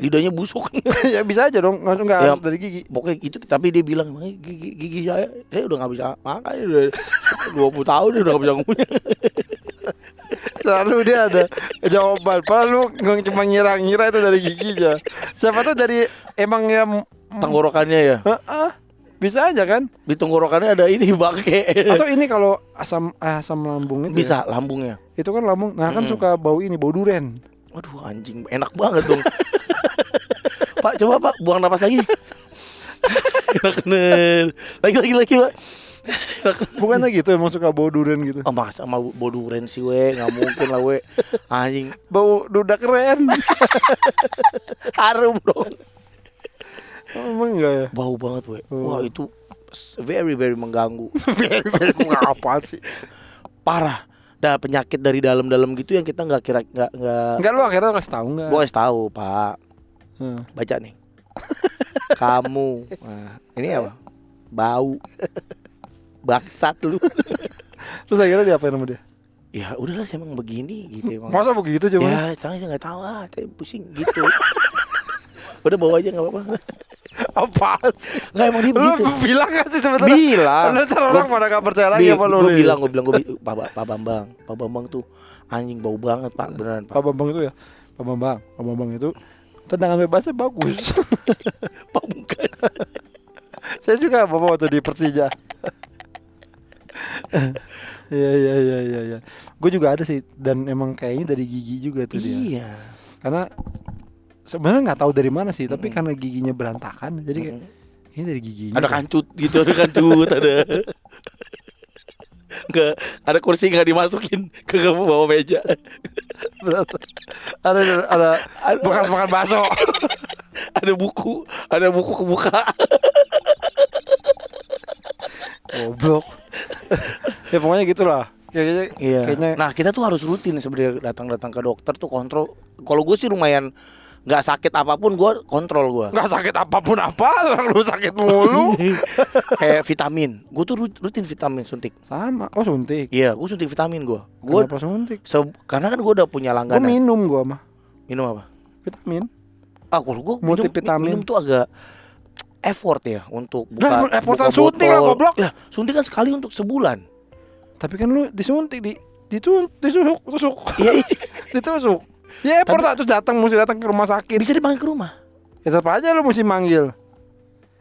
Lidahnya busuk. Ya bisa aja dong. Nggak nggak Ya. harus dari gigi. pokoknya itu tapi dia bilang "Emang gigi, gigi saya saya udah nggak bisa makan udah 20 tahun dia udah nggak bisa ngunyah. Selalu dia ada jawaban. Padahal lu nggak cuma ngira-ngira itu dari giginya. Siapa tuh dari emang ya tenggorokannya ya? Heeh. Bisa aja kan? Di tenggorokannya ada ini bangke atau ini kalau asam asam lambung itu ya, bisa lambungnya. Itu kan lambung. Nah kan suka bau ini bau duren. Waduh anjing. Enak banget dong. pak coba pak. Buang napas lagi. enak bener. Lagi lagi lagi pak. Bukannya gitu emang suka bau durian gitu. Oh masa sama boduren sih we. Nggak mungkin lah we. Anjing. Bau duda keren. harum dong emang enggak ya? bau banget we Oh. wah itu very very mengganggu Enggak apa sih. parah dah penyakit dari dalam-dalam gitu yang kita nggak kira nggak nggak Enggak lu akhirnya kasih tahu enggak? gue kasih tahu pak Hmm. baca nih kamu nah, ini apa bau bangsat lu Terus akhirnya diapain sama dia? ya udahlah sih emang begini gitu emang Masa begitu coba? ya saya nggak tahu ah saya pusing gitu udah bawa aja nggak apa-apa Apa nggak emang dia Lu begitu bilang gak sih sebetulnya? bilang Lu orang pada gak percaya lagi apa lu gue bilang gue bilang gue pak, pak Bambang pak Bambang tuh anjing bau banget pak beneran pak Pak Bambang itu ya? Pak Bambang, Pak Bambang itu tendangan bebasnya bagus. pak bukan Saya juga bawa waktu di Persija. Iya iya iya iya iya. Gue juga ada sih dan emang kayaknya dari gigi juga tuh dia. iya Karena sebenarnya nggak tahu dari mana sih, tapi karena giginya berantakan, jadi kayak ini dari giginya. ada kancut gitu ada kancut ada Nggak, ada kursi nggak dimasukin ke bawah meja ada ada bekas makan bakso. ada buku ada buku kebuka Goblok. ya pokoknya gitulah. Kayaknya Iya. kayaknya Nah kita tuh harus rutin sebenarnya datang-datang ke dokter tuh kontrol. Kalau gue sih lumayan nggak sakit apa pun gue kontrol gue. nggak sakit apa pun apa, orang lu sakit mulu. Kayak vitamin. Gue tuh rut- rutin vitamin suntik. Sama. Oh suntik. Iya, gue suntik vitamin gue. Gue Kenapa suntik? karena kan gue udah punya Gue langganan. minum gua mah minum apa? vitamin. Ah, kalau gue minum, Multivitamin. minum tuh agak effort ya untuk buka. effortan buka suntik lah, goblok. Ya, suntik kan sekali untuk sebulan. Tapi kan lu disuntik di ditun disusuk tusuk Iya, iya. ditusuk. Ya effort lah, terus datang mesti datang ke rumah sakit. bisa dipanggil ke rumah. Ya tetap aja lu mesti manggil.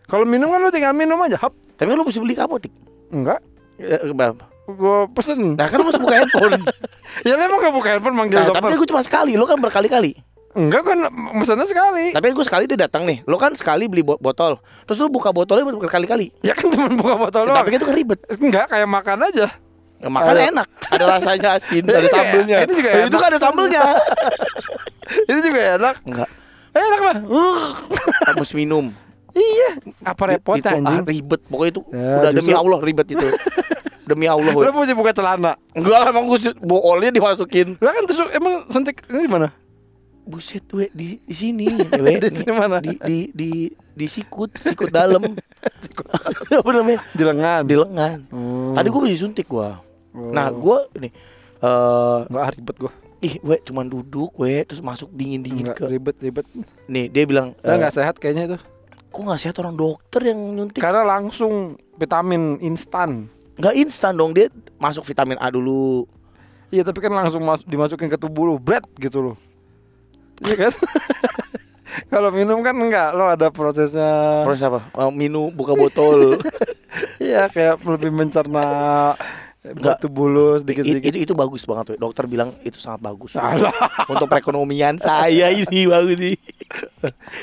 Kalau minum kan lu tinggal minum aja. Hap. Tapi kan lu mesti beli ke apotik. Enggak. Berapa? Gua pesen. Nah kan lu mesti buka handphone. Ya lu emang gak buka handphone manggil Nah, dokter. tapi gue cuma sekali, lo kan berkali-kali. Enggak kan mesennya sekali. Tapi gue sekali dia datang nih, lo kan sekali beli bo- botol, terus lo buka botolnya berkali-kali. Ya kan cuma buka botol doang. Tapi itu kan ribet. Enggak kayak makan aja. Makan Ada. enak, ada rasanya asin, ada Ini juga- sambelnya. ini juga Eh, itu enak. kan ada sambelnya. Ini juga enak. Enggak, Enak lah. Uh. harus minum. Iya. Apa Itu repotnya ah, anjing? ribet, pokoknya itu Ya, udah demi Allah ribet itu. demi Allah. Lu mesti buka celana. Enggak lah, emang gue boolnya dimasukin. Lah kan tusuk emang suntik ini di mana? Buset we di di sini, we. Di mana? Di di di di sikut, sikut dalam. Apa namanya? Di lengan. Di lengan. Hmm. Tadi gue masih suntik gua. Oh. Nah, gua nih eh ah, ribet gua. ih, we cuman duduk, we terus masuk dingin-dingin ke. ribet ribet. Nih, dia bilang, eh, enggak sehat kayaknya itu. kok nggak sehat orang dokter yang nyuntik? Karena langsung vitamin instan. Nggak instan dong, dia masuk vitamin A dulu. Iya tapi kan langsung mas- dimasukin ke tubuh lu, bread gitu loh. Iya kan? Kalau minum kan enggak, lo ada prosesnya. Terus apa? Eh, minum, buka botol. Iya kayak lebih mencerna Enggak. batu bulu It- sedikit-sedikit. itu itu bagus banget, we. dokter bilang itu sangat bagus. Untuk perekonomian saya ini bagus sih.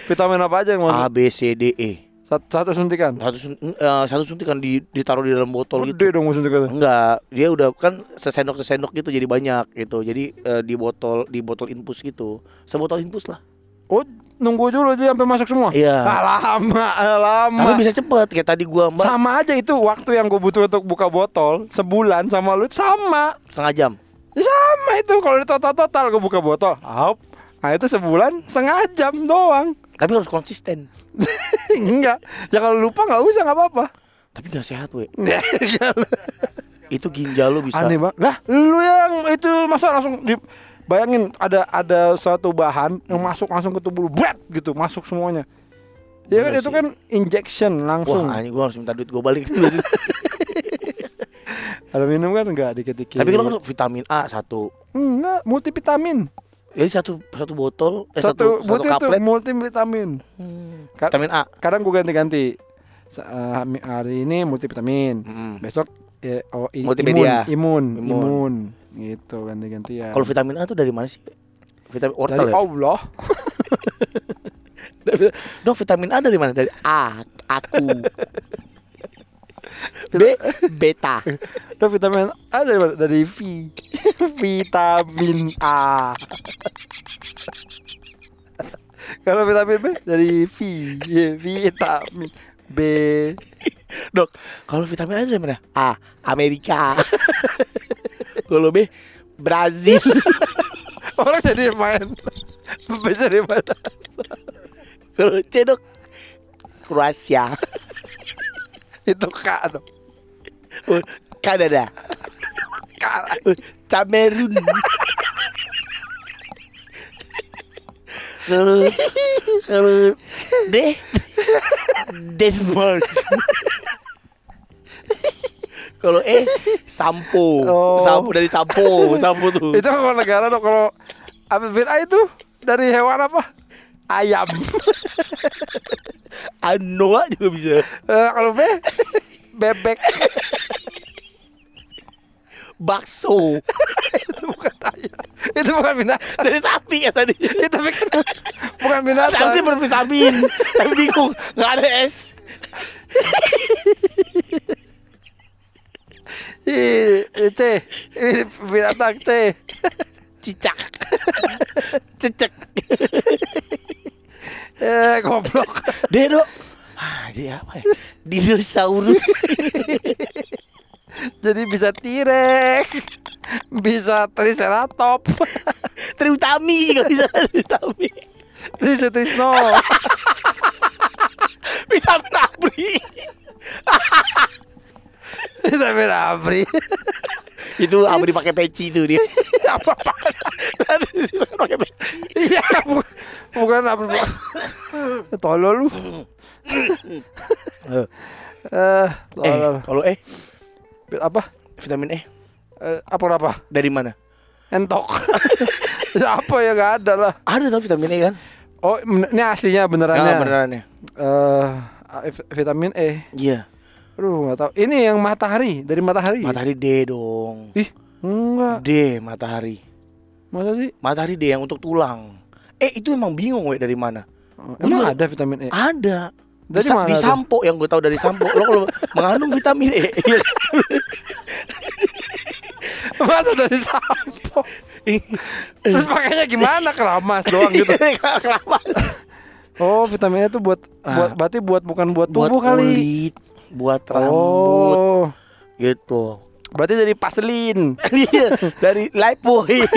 Vitamin apa aja yang mau? A B C D E. Satu, satu suntikan. Satu sun- eh, satu suntikan di ditaruh di dalam botol gitu. Gede dong suntikannya. Enggak, dia udah kan sesendok sesendok gitu jadi banyak gitu. Jadi eh, di botol di botol infus gitu. Sebotol infus lah. Oh, nunggu dulu aja sampai masuk semua. Iya. Ah, lama, ah, lama. Tapi bisa cepet kayak tadi gua Mbak Sama aja itu waktu yang gue butuh untuk buka botol sebulan sama lu sama. setengah jam. Sama itu kalau total total gue buka botol. Hap. Nah itu sebulan setengah jam doang. Tapi harus konsisten. Enggak. Ya kalau lupa nggak usah nggak apa-apa. Tapi nggak sehat, we. Itu ginjal lu bisa. Aneh banget. Lah, lu yang itu masa langsung di bayangin ada ada suatu bahan yang masuk langsung ke tubuh lu, bret gitu, masuk semuanya. Ya kan itu kan injection langsung. Wah, anjing gua harus minta duit gua balik. Ada minum kan enggak dikit-dikit. Tapi kalau vitamin A satu. enggak multivitamin. Jadi satu satu botol eh satu satu satu, buat itu kaplet. multivitamin. Hmm. Ka- Vitamin A. Kadang gue ganti-ganti. Eh, hari ini multivitamin. Mm. Besok ya, oh, i- Multimedia. imun, imun, Imun. imun, gitu ganti-gantian. Kalau vitamin A tuh dari mana sih? Vitamin Dari wortel ya? Allah. Dok vitamin A dari mana? Dari A, aku. B, beta. Itu vitamin A dari mana? Dari V. vitamin A. Kalau vitamin B dari V. Ya, vitamin B. Dok, kalau vitamin A dari mana? A, Amerika. Kalau B, Brazil. Orang jadi main. Bisa dari mana? kalau C, Dok, Kroasia. Itu K dong. Kanada. K. Kamerun. Kalau kalau D Denmark. Kalau E sampo, Oh. sampo dari sampo, sampo tuh. Itu kalau negara dong kalau vitamin A itu dari hewan apa? Ayam. Anoa juga bisa. Eh, kalau B bebek. Bakso itu bukan ayam. Itu bukan binatang. dari sapi ya tadi. itu bukan bukan binatang. Sapi bervitamin, tapi bingung nggak ada es. Ih, T. Ini binatang T. Cicak, cecek. Eh, goblok. Dedo. Ah, jadi apa ya? Dinosaurus. Jadi bisa tirek. Bisa triceratop. Triutami nggak bisa Triutami. Bisa trisno. Vitamin abri. Bisa berabri. Itu abri pakai peci itu dia. Apa apa? pakai peci. Iya, bu- bukan apa. Tolol lu. Eh, Eh, tolol. kalau eh Apa? vitamin E Eh, apa apa? dari mana? Entok. ya apa ya gak ada lah. Ada tau vitamin E kan? Oh, ini aslinya benerannya. Nah, benerannya. Eh, v- vitamin E. Iya. Aduh, nggak tahu. Ini yang matahari dari matahari. Matahari D dong. Ih, enggak. D matahari. Masa sih? Matahari D yang untuk tulang. Eh itu emang bingung we dari mana? Emang juga- ada vitamin E? Ada. Dari di, mana sampo yang gue tahu dari sampo. Lo kalau mengandung vitamin E. Masa dari sampo? Terus pakainya gimana? Keramas doang gitu. Kelamaan. Oh, vitamin E itu buat Ah. buat berarti buat bukan buat buat tubuh kali. kulit, buat rambut, Oh. gitu. Berarti dari paselin. Iya, dari Lifebuoy.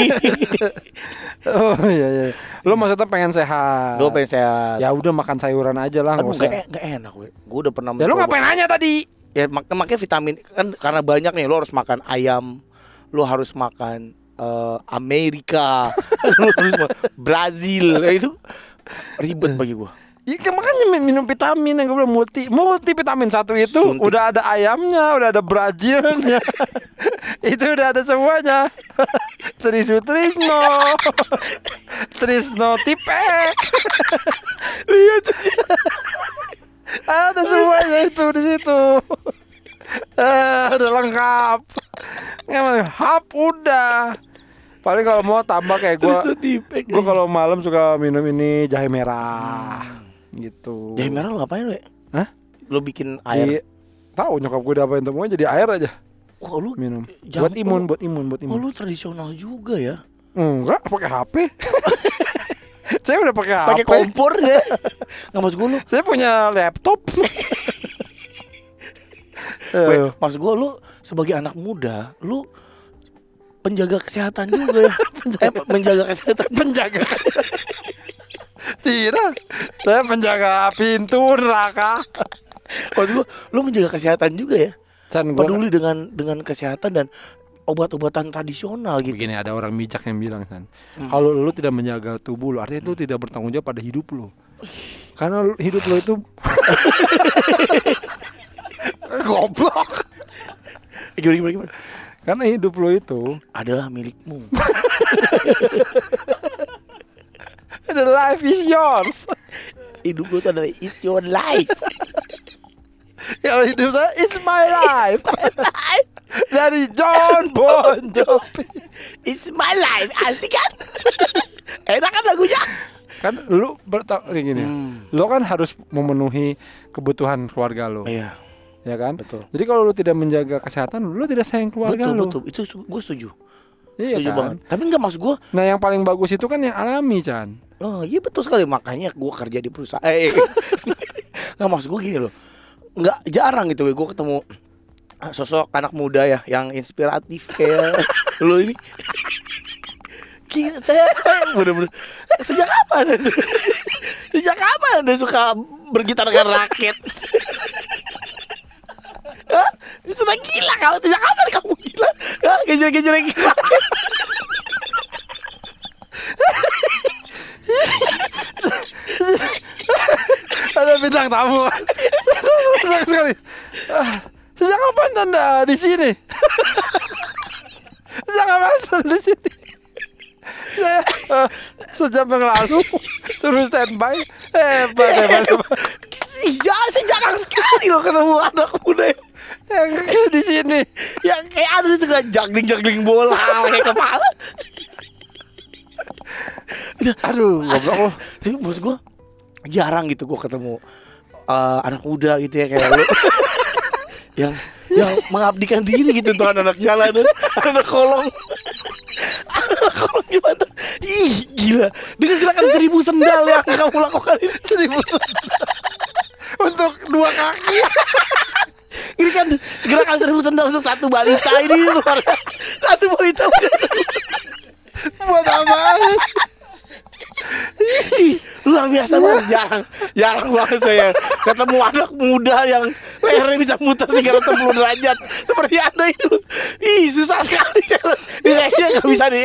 Oh iya iya. Lo maksudnya pengen sehat. Gue pengen sehat. Ya udah makan sayuran aja lah, Aduh, gak, gak enak gue. Gue udah pernah Ya lo ngapain nanya tadi? Ya mak makanya vitamin kan karena banyak nih lo harus makan ayam, lo harus makan eh, Amerika, lo harus makan Brazil. Itu ribet bagi gue. Iya kan makanya min- minum vitamin yang gue bilang multi multi vitamin satu itu Suntik. udah ada ayamnya, udah ada Brazilnya, itu udah ada semuanya. Trisu Trisno, Trisno Tipek, Iya, ada semuanya itu di situ. Eh, udah lengkap. Hap udah. Paling kalau mau tambah kayak gue, gue kalau malam suka minum ini jahe merah, gitu. Jahe merah lo ngapain, we? Hah? Lo bikin air. Di, tahu nyokap gue diapain temunya jadi air aja Wah, lu minum. Jam- buat imun, oh. buat imun, buat Oh, imun. lu tradisional juga ya. Enggak, pakai HP. Saya udah pakai HP. Pakai kompor ya. Nggak maksud gue lu. Saya punya laptop. We, Eh, maksud gue lu sebagai anak muda, lu penjaga kesehatan juga ya. eh, menjaga kesehatan. penjaga. Tidak, saya penjaga pintu neraka. Maksud gue, lu menjaga kesehatan juga ya. San, gua- Peduli dengan dengan kesehatan dan obat-obatan tradisional gitu. Begini ada orang bijak yang bilang San, Hmm. kalau lu tidak menjaga tubuh lu, artinya itu tidak bertanggung jawab pada hidup lu. Karena hidup lu itu goblok. Gimana, gimana, gimana? Karena hidup lu itu Adalah milikmu. the life is yours. Hidup lu itu adalah is your life. Kalau hidup saya it's my life. Dari John Bon Jovi. It's my life. Asik kan? Enak kan lagunya? kan lu berta- gini Hmm. lu kan harus memenuhi kebutuhan keluarga lu Iya, ya kan betul. jadi kalau lu tidak menjaga kesehatan lu tidak sayang keluarga Betul, lu betul. Itu gue setuju. iya setuju kan banget. Tapi enggak maksud gue nah yang paling bagus itu kan yang alami Chan Oh iya betul sekali makanya gue kerja di perusahaan. Eh, nggak maksud gue gini loh, nggak jarang gitu gue ketemu sosok anak muda ya yang inspiratif kayak lo ini. Gila, saya saya bener-bener sejak kapan? sejak kapan anda suka bergitar dengan raket? Hah? Sudah gila kamu sejak kapan kamu gila? Hah? Gejer-gejer raket. Ada bintang tamu. Senang sekali. Sejak kapan anda di sini? Sejak kapan anda di sini? Saya eh, sejam yang lalu suruh standby. Hebat hebat, hebat. Ya, saya jarang sekali loh ketemu anak muda yang, di sini. Yang kayak ada suka juggling juggling bola kayak kepala. Aduh goblok lu Tapi maksud gue jarang gitu gue ketemu eh, anak muda gitu ya kayak lu yang yang mengabdikan diri gitu untuk anak jalanan, anak kolong. anak kolong gimana? Ih, gila. Dengan gerakan seribu sendal yang kamu lakukan ini. seribu untuk dua kaki Ini kan gerakan seribu sendal untuk satu balita ini luar satu balita buat apa? Luar biasa banget. Jarang. Jarang banget saya. Ketemu anak muda yang lehernya bisa muter 360 derajat. Seperti anda itu. Ih susah sekali. Di lehernya nggak bisa di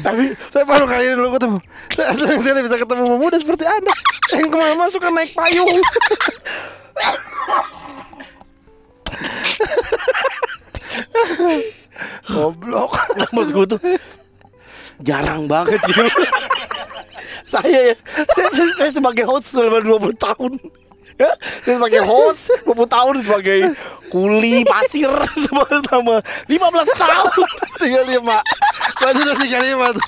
tapi saya baru kali ini dulu ketemu. Saya sekali bisa ketemu pemuda seperti anda. Yang ke mana-mana suka naik payung goblok. Maksud gue tuh jarang banget gitu. Saya ya saya, saya, saya sebagai host selama 20 tahun. Ya saya sebagai host 20 tahun sebagai kuli pasir sama 15 tahun. Tiga lima. Masih udah tiga lima tuh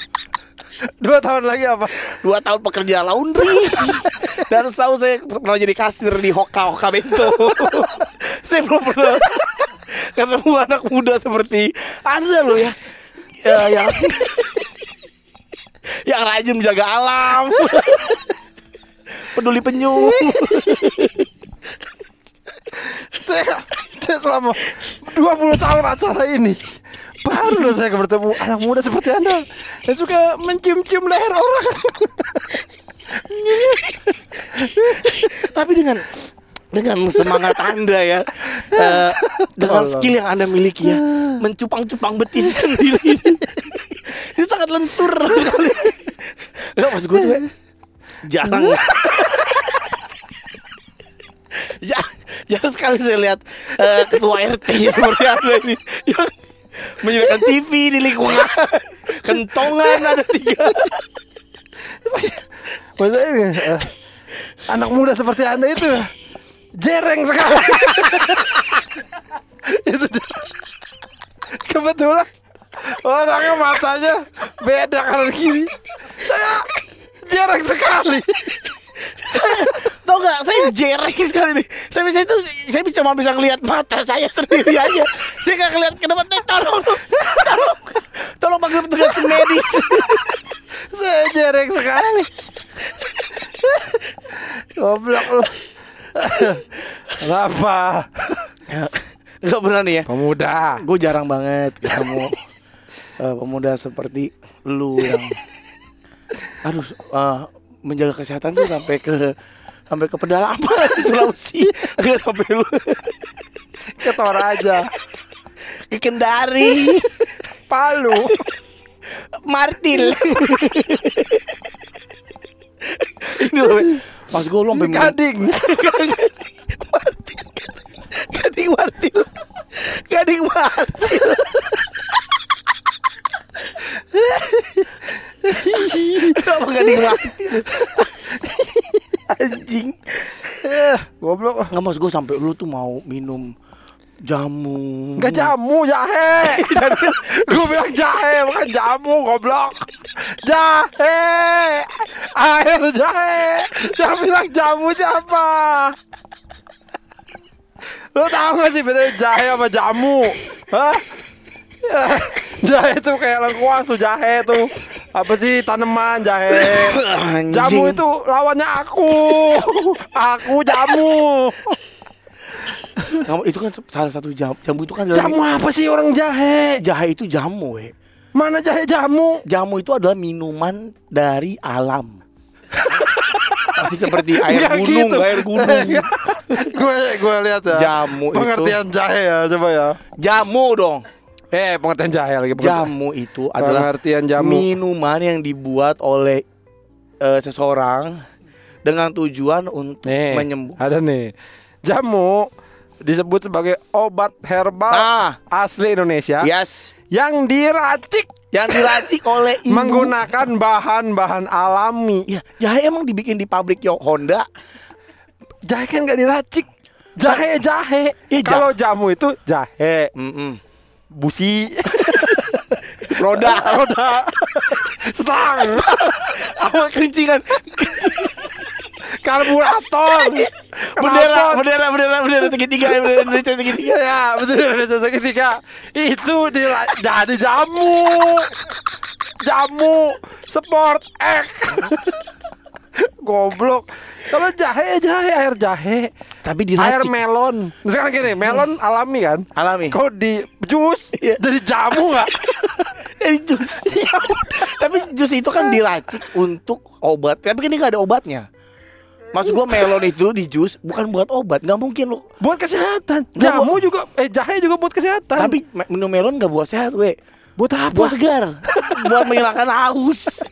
dua tahun lagi apa? Dua tahun pekerja laundry. Dan tahu saya pernah jadi kasir di Hoka Hoka Bento. Saya belum pernah ketemu anak muda seperti anda loh ya, ya yang yang rajin menjaga alam. Peduli penyu. Saya, saya selama 20 tahun acara ini baru loh saya bertemu anak muda seperti anda. Yang suka mencium-cium leher orang. Tapi dengan dengan semangat anda ya eh, dengan skill yang anda miliki ya mencupang-cupang betis sendiri. Itu sangat lentur. Sekali nggak maksud gue tuh jarang. Jarang, jarang sekali saya lihat eh, ketua RT seperti anda ini. Yang menyediakan TV di lingkungan kentongan ada tiga Maksudnya eh, anak muda seperti anda itu jereng sekali. itu kebetulan orangnya matanya beda kanan kiri. Saya jereng sekali. Tau gak, saya jereng sekali nih Saya bisa itu, saya cuma bisa ngeliat mata saya sendiri aja Saya gak ngeliat ke depan, Eh, tolong Tolong Tolong panggil petugas medis Saya jereng sekali. Goblok lu. Kenapa? Gak pernah nih ya Pemuda. Gue jarang banget ketemu eh, Pemuda seperti lu yang Aduh, eh, menjaga kesehatan sih sampai ke sampai ke pedalaman Sulawesi Gak sampai lu Ke Toraja. ke Kendari Palu. Martil. Ini loh, Mas gue lu sampai Gading. Martil. Gading Martil. Gading Martil. Kenapa gading Martil? Anjing. Eh, Goblok. Nggak mas gue sampai lu tuh mau minum jamu. Enggak jamu, jahe. Gue bilang jahe, bukan jamu, goblok. Jahe. Air jahe. Yang bilang jamu siapa? Lo tau gak sih bedanya jahe sama jamu? Hah? Ya, jahe tuh kayak lengkuas tuh jahe tuh apa sih tanaman jahe Anjing. jamu itu lawannya aku aku jamu Kamu- itu kan salah satu jam, jamu itu kan adalah jamu apa sih orang jahe jahe itu jamu, we. mana jahe jamu Jamu itu adalah minuman dari alam. Tapi seperti air Nggak gunung, gitu. air gunung. gue gue lihat ya Jamu itu- pengertian jahe ya coba ya Jamu dong. Eh pengertian jahe lagi. Jamu itu adalah pengertian jamu minuman yang dibuat oleh eh, seseorang dengan tujuan untuk nih menyembuh. ada nih jamu disebut sebagai obat herbal Nah, asli Indonesia yes. yang diracik Yang diracik oleh ibu. menggunakan bahan-bahan alami. Ya, jahe emang dibikin di pabrik yo Honda. Jahe kan gak diracik. Jahe jahe. Iya, ja- Kalau jamu itu jahe, Mm-mm. Busi, Roda, roda, stang, awal kerincingan. karburator, bendera, bendera, bendera, bendera segitiga, bendera Indonesia segitiga. Ya, betul Indonesia seketika itu dira- jadi jamu. Jamu sport X. Goblok. Kalau jahe jahe air jahe. Tapi Air diracik. melon. Sekarang gini, melon alami kan? Alami. Kau di jus Iya. jadi jamu nggak? Jadi jus. Tapi jus itu kan diracik untuk obat. Tapi kan ini nggak ada obatnya. Maksud gua melon itu di jus bukan buat obat, nggak mungkin lo. buat kesehatan. Jamu juga eh jahe juga buat kesehatan. Tapi minum melon nggak buat sehat, we. buat apa? Buat segar, buat menghilangkan haus.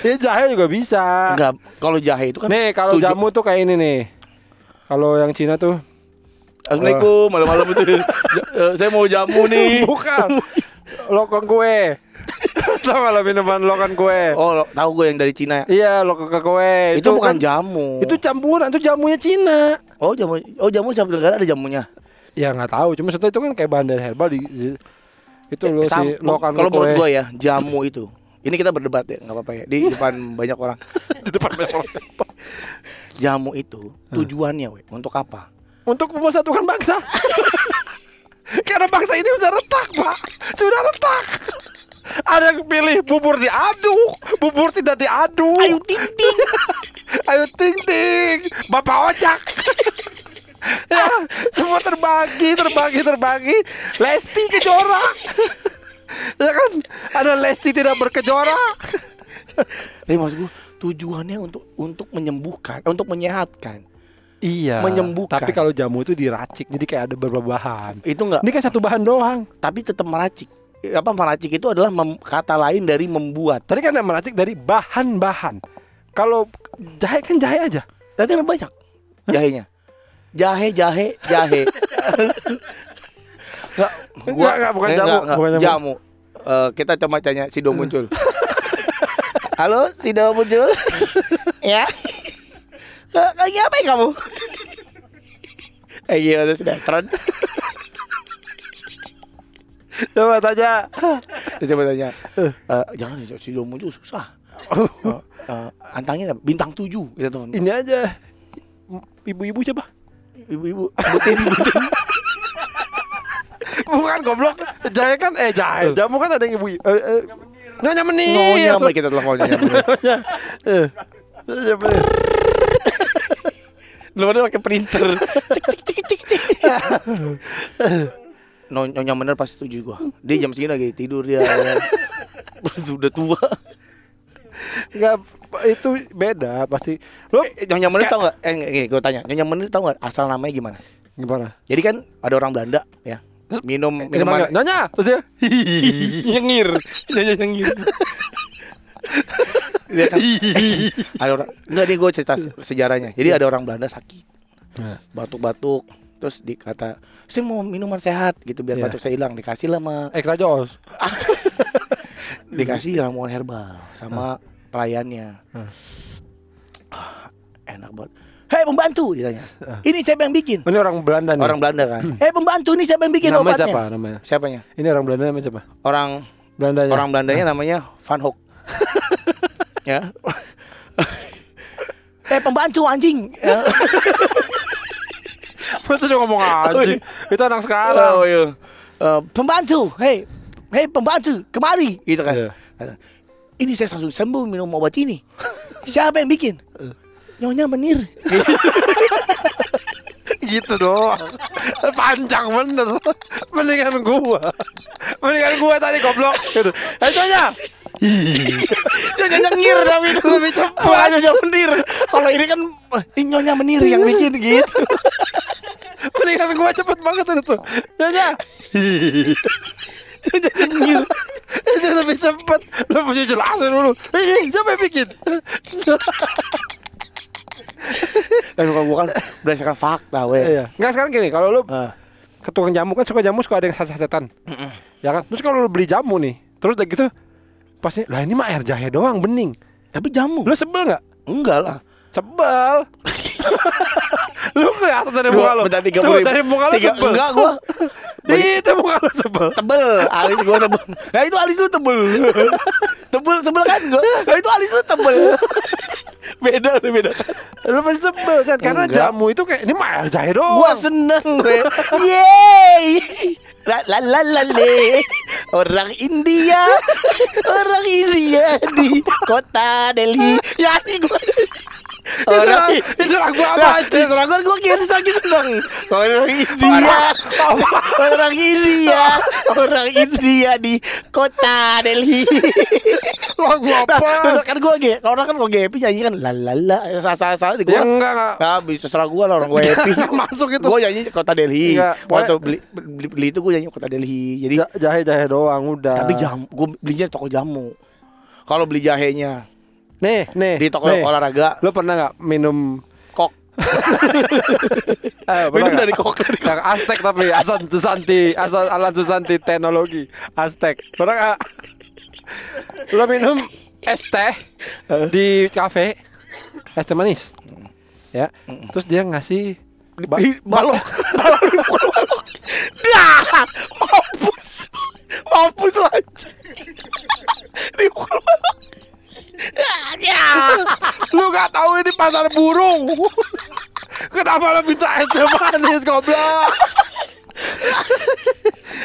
Ya jahe juga bisa. Enggak, kalau jahe itu kan Nih, kalau jamu tuh kayak ini nih. Kalau yang Cina tuh Assalamualaikum, malam-malam itu. Ja- eh, saya mau jamu nih. bukan lokon kue. Tahu lo minuman lokon kue? Oh, lo- tahu gue yang dari Cina. ya? Iya, lokon kue. Itu, bukan kan- jamu. Itu campuran, itu jamunya Cina. Oh, jamu. Oh, jamu siapa negara ada jamunya. Ya nggak tahu, cuma setelah itu kan kayak bahan dari herbal di, di- itu loh Sam- si lokan kalau menurut kue. gue ya, jamu itu. Ini kita berdebat ya, nggak apa-apa ya. Di depan banyak orang. di depan banyak orang. Jamu itu tujuannya, we, untuk apa? Untuk mempersatukan bangsa. Karena bangsa ini sudah retak, Pak. Sudah retak. Ada yang pilih bubur diaduk, bubur tidak diaduk. Ayo ting ting. Ayo ting ting, Bapak ojak. ya, semua terbagi, terbagi, terbagi. Lesti kejora. Ya kan? Ada Lesti tidak berkejora. Tapi maksud gue tujuannya untuk untuk menyembuhkan, untuk menyehatkan. Iya. Menyembuhkan. Tapi kalau jamu itu diracik, jadi kayak ada beberapa bahan. Itu enggak, Ini kan satu bahan doang. tapi tetap meracik. Apa meracik itu adalah mem- kata lain dari membuat. Tadi kan yang meracik dari bahan-bahan. Kalau jahe kan jahe aja. Tadi ada banyak jahenya. Jahe, jahe, jahe. Enggak, Enggak, enggak, bukan eh, jamu, enggak, enggak, bukan jamu. jamu. Eh, kita coba tanya Sido muncul. Halo, Sido muncul. ya. Eh, Lagi apa ya kamu? Eh gila tuh sinetron. Coba tanya. Coba tanya. Eh, jangan Sido muncul susah. Eh, antangin apa? bintang tujuh gitu teman. Ini aja. Ibu-ibu coba. Ibu-ibu, butin, butin. Bukan goblok. Jahe kan eh jahe. Jamu kan ada yang ibu. Eh, eh, Nyonya menir. Ngonya sama kita teleponnya. Nyonya. Eh. Nyonya menir. Lu ada pakai printer. Cek cek cek cek. No, nyonya bener pasti setuju gua. Dia jam segini lagi tidur dia. Udah tua. Enggak itu beda pasti. Lo Eh, nyonya bener Ska- tau gak? Eh, gue tanya. Nyonya bener tau gak asal namanya gimana? gimana? Jadi kan ada orang Belanda ya. Minum manggil, minuman Nyonya, terus dia. nyengir. Nyonya nyengir. Dia kan, ada orang enggak dia gue cerita sejarahnya. Jadi ada orang Belanda sakit. Nah. Batuk-batuk terus dikata saya mau minuman sehat gitu biar Iya. batuk saya hilang dikasih lah sama Extra Jos. dikasih ramuan herbal sama pelayannya Hmm. Ah, enak banget Hei pembantu ditanya. Ini siapa yang bikin? Ini orang Belanda nih. Orang Belanda kan. Hei pembantu ini siapa yang bikin namanya obatnya? siapa namanya? Siapanya? Ini orang Belanda namanya siapa? Orang Belandanya. orang Belandanya namanya Van Hoek. ya. Eh pembantu anjing. Ya. Masa dia ngomong anjing? Itu anak sekarang. Oh iya. Eh, pembantu, hei, hei pembantu, kemari, gitu kan. Iya. Kata, Ini saya langsung sembuh minum obat ini. Siapa yang bikin? Nyonya menir. gitu doang. Panjang bener. Mendingan gua. Mendingan gua tadi goblok gitu. Eh Nyonya. Nyonya nyengir tapi itu Lebih cepat. Nyonya menir. Kalau ini kan eh, nyonya menir yang bikin gitu. Mendingan gua cepet banget itu. Nyonya. Nyonya nyengir. Itu lebih cepet. Lu mesti jelasin dulu. Ini siapa yang bikin? Dan kalau bukan berdasarkan fakta, weh. Iya. Enggak sekarang gini, kalau lu Ah. ke tukang jamu kan suka jamu suka ada yang sasetan. Ya kan? Terus kalau lu beli jamu nih, terus udah gitu pasti lah ini mah air jahe doang bening. Tapi jamu. Lu sebel nggak? Enggak lah. Sebel. lu kelihatan dari muka lu. bentar, tiga Tuh, dari muka lu sebel. enggak, gua. Itu muka lu sebel. tebel alis gua tebel nah itu alis lu tebel tebel tebel kan gua? Nah itu alis lu tebel. Beda udah beda. Lu pasti sebel kan? Karena Enggak. jamu itu kayak ini mah air jahe doang. gua seneng gue yeay la la la le orang India orang India di kota Delhi ya gua orang Itu- lagu apa, anjing? itu lagu gua kira lagi seneng orang India orang India orang India di kota Delhi lagu Nah, apa? terus kan gue ge, kalau orang kan gue happy nyanyi kan la la la salah salah di gue. Ya enggak enggak. Nah, bisa serah gue lah orang gue happy. Masuk itu. Gue nyanyi kota Delhi. Waktu beli, beli itu gue nyanyi kota Delhi. Jadi Ja- Jahe-jahe doang udah. tapi jam gue belinya di toko jamu. Kalau beli jahenya Nih, nih. di toko nih. olahraga Lu pernah nggak minum kok eh, minum nggak? dari kok. Yang Aztek tapi Asan Susanti, Asan Alan Susanti teknologi Aztek. Pernah nggak? Lu minum es teh di kafe, es teh manis, ya. Terus dia ngasih ba- Di balok balok di pukul balok. Dah, mampus. Mampus aja. Di pukul balok. Ya. Lu gak tahu ini pasar burung. Kenapa lu minta es teh manis goblok?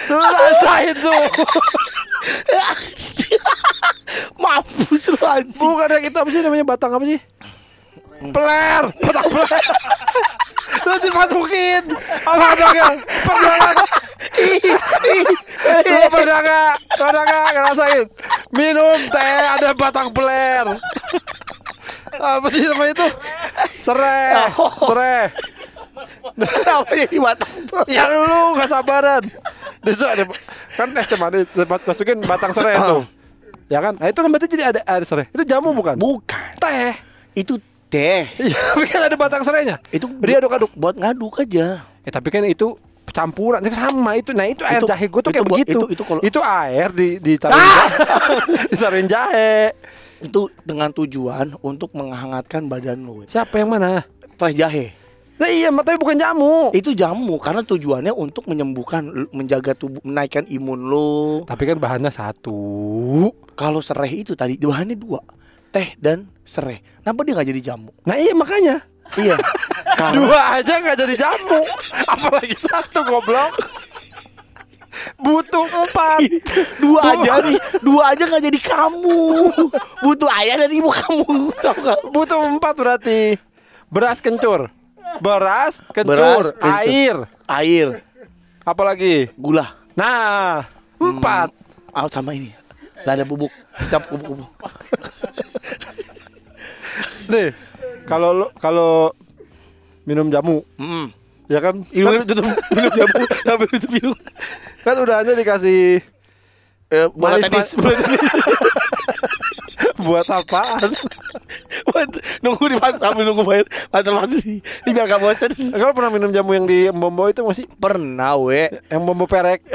Lu rasain tuh. Mampus lu anjing. Bukan yang itu apa sih namanya batang apa sih? Peler, batang peler. Lu dimasukin. Apa batangnya? Pernah? Lu pernah nggak? Pernah nggak ngerasain? Minum teh ada batang peler. Apa sih namanya itu? Serai, serai. Apa jadi batang Yang lu nggak sabaran. Desa ada kan es manis masukin batang serai tuh. Ya kan? Nah itu kan berarti jadi ada ada serai. Itu jamu bukan? Bukan. Teh. Itu teh. Iya, tapi kan ada batang serainya. Itu dia aduk-aduk. buat ngaduk aja. Eh, tapi kan itu campuran sama itu. Nah, itu air Itu- jahe gue tuh itu kayak buat- begitu. itu- itu kalau- air di ditaruhin Ah! jahe. ditaruhin jahe. Itu dengan tujuan untuk menghangatkan badan lu. Siapa yang mana? Teh jahe. Nah, iya, tapi bukan jamu. Itu jamu karena tujuannya untuk menyembuhkan, menjaga tubuh, menaikkan imun lo. Tapi kan bahannya satu. Kalau serai itu tadi bahannya dua, teh dan serai. Kenapa dia nggak jadi jamu? Nah, iya makanya. Iya. karena Dua aja nggak jadi jamu. Apalagi satu goblok. Butuh empat. dua aja nih, dua aja nggak jadi kamu. Butuh ayah dan ibu kamu. Butuh empat berarti. Beras kencur. Beras, kencur, Beras, kencur. air. Air, Apalagi? gula, Nah, empat. ah, sama ini. Lada bubuk, cap bubuk-bubuk. Nih, kalau lo kalau minum jamu, Hmm. ya kan? Hidungnya tutup minum jamu sambil tutup hidung. Kan udah aja dikasih Eh, bola Manis, tenis, bola tenis. buat apaan? Nunggu di pas sambil nunggu bayar pantar pantar ini biar gak bosan. Kalau pernah minum jamu yang di Mbombo itu masih Pernah we. yang Mbombo perek.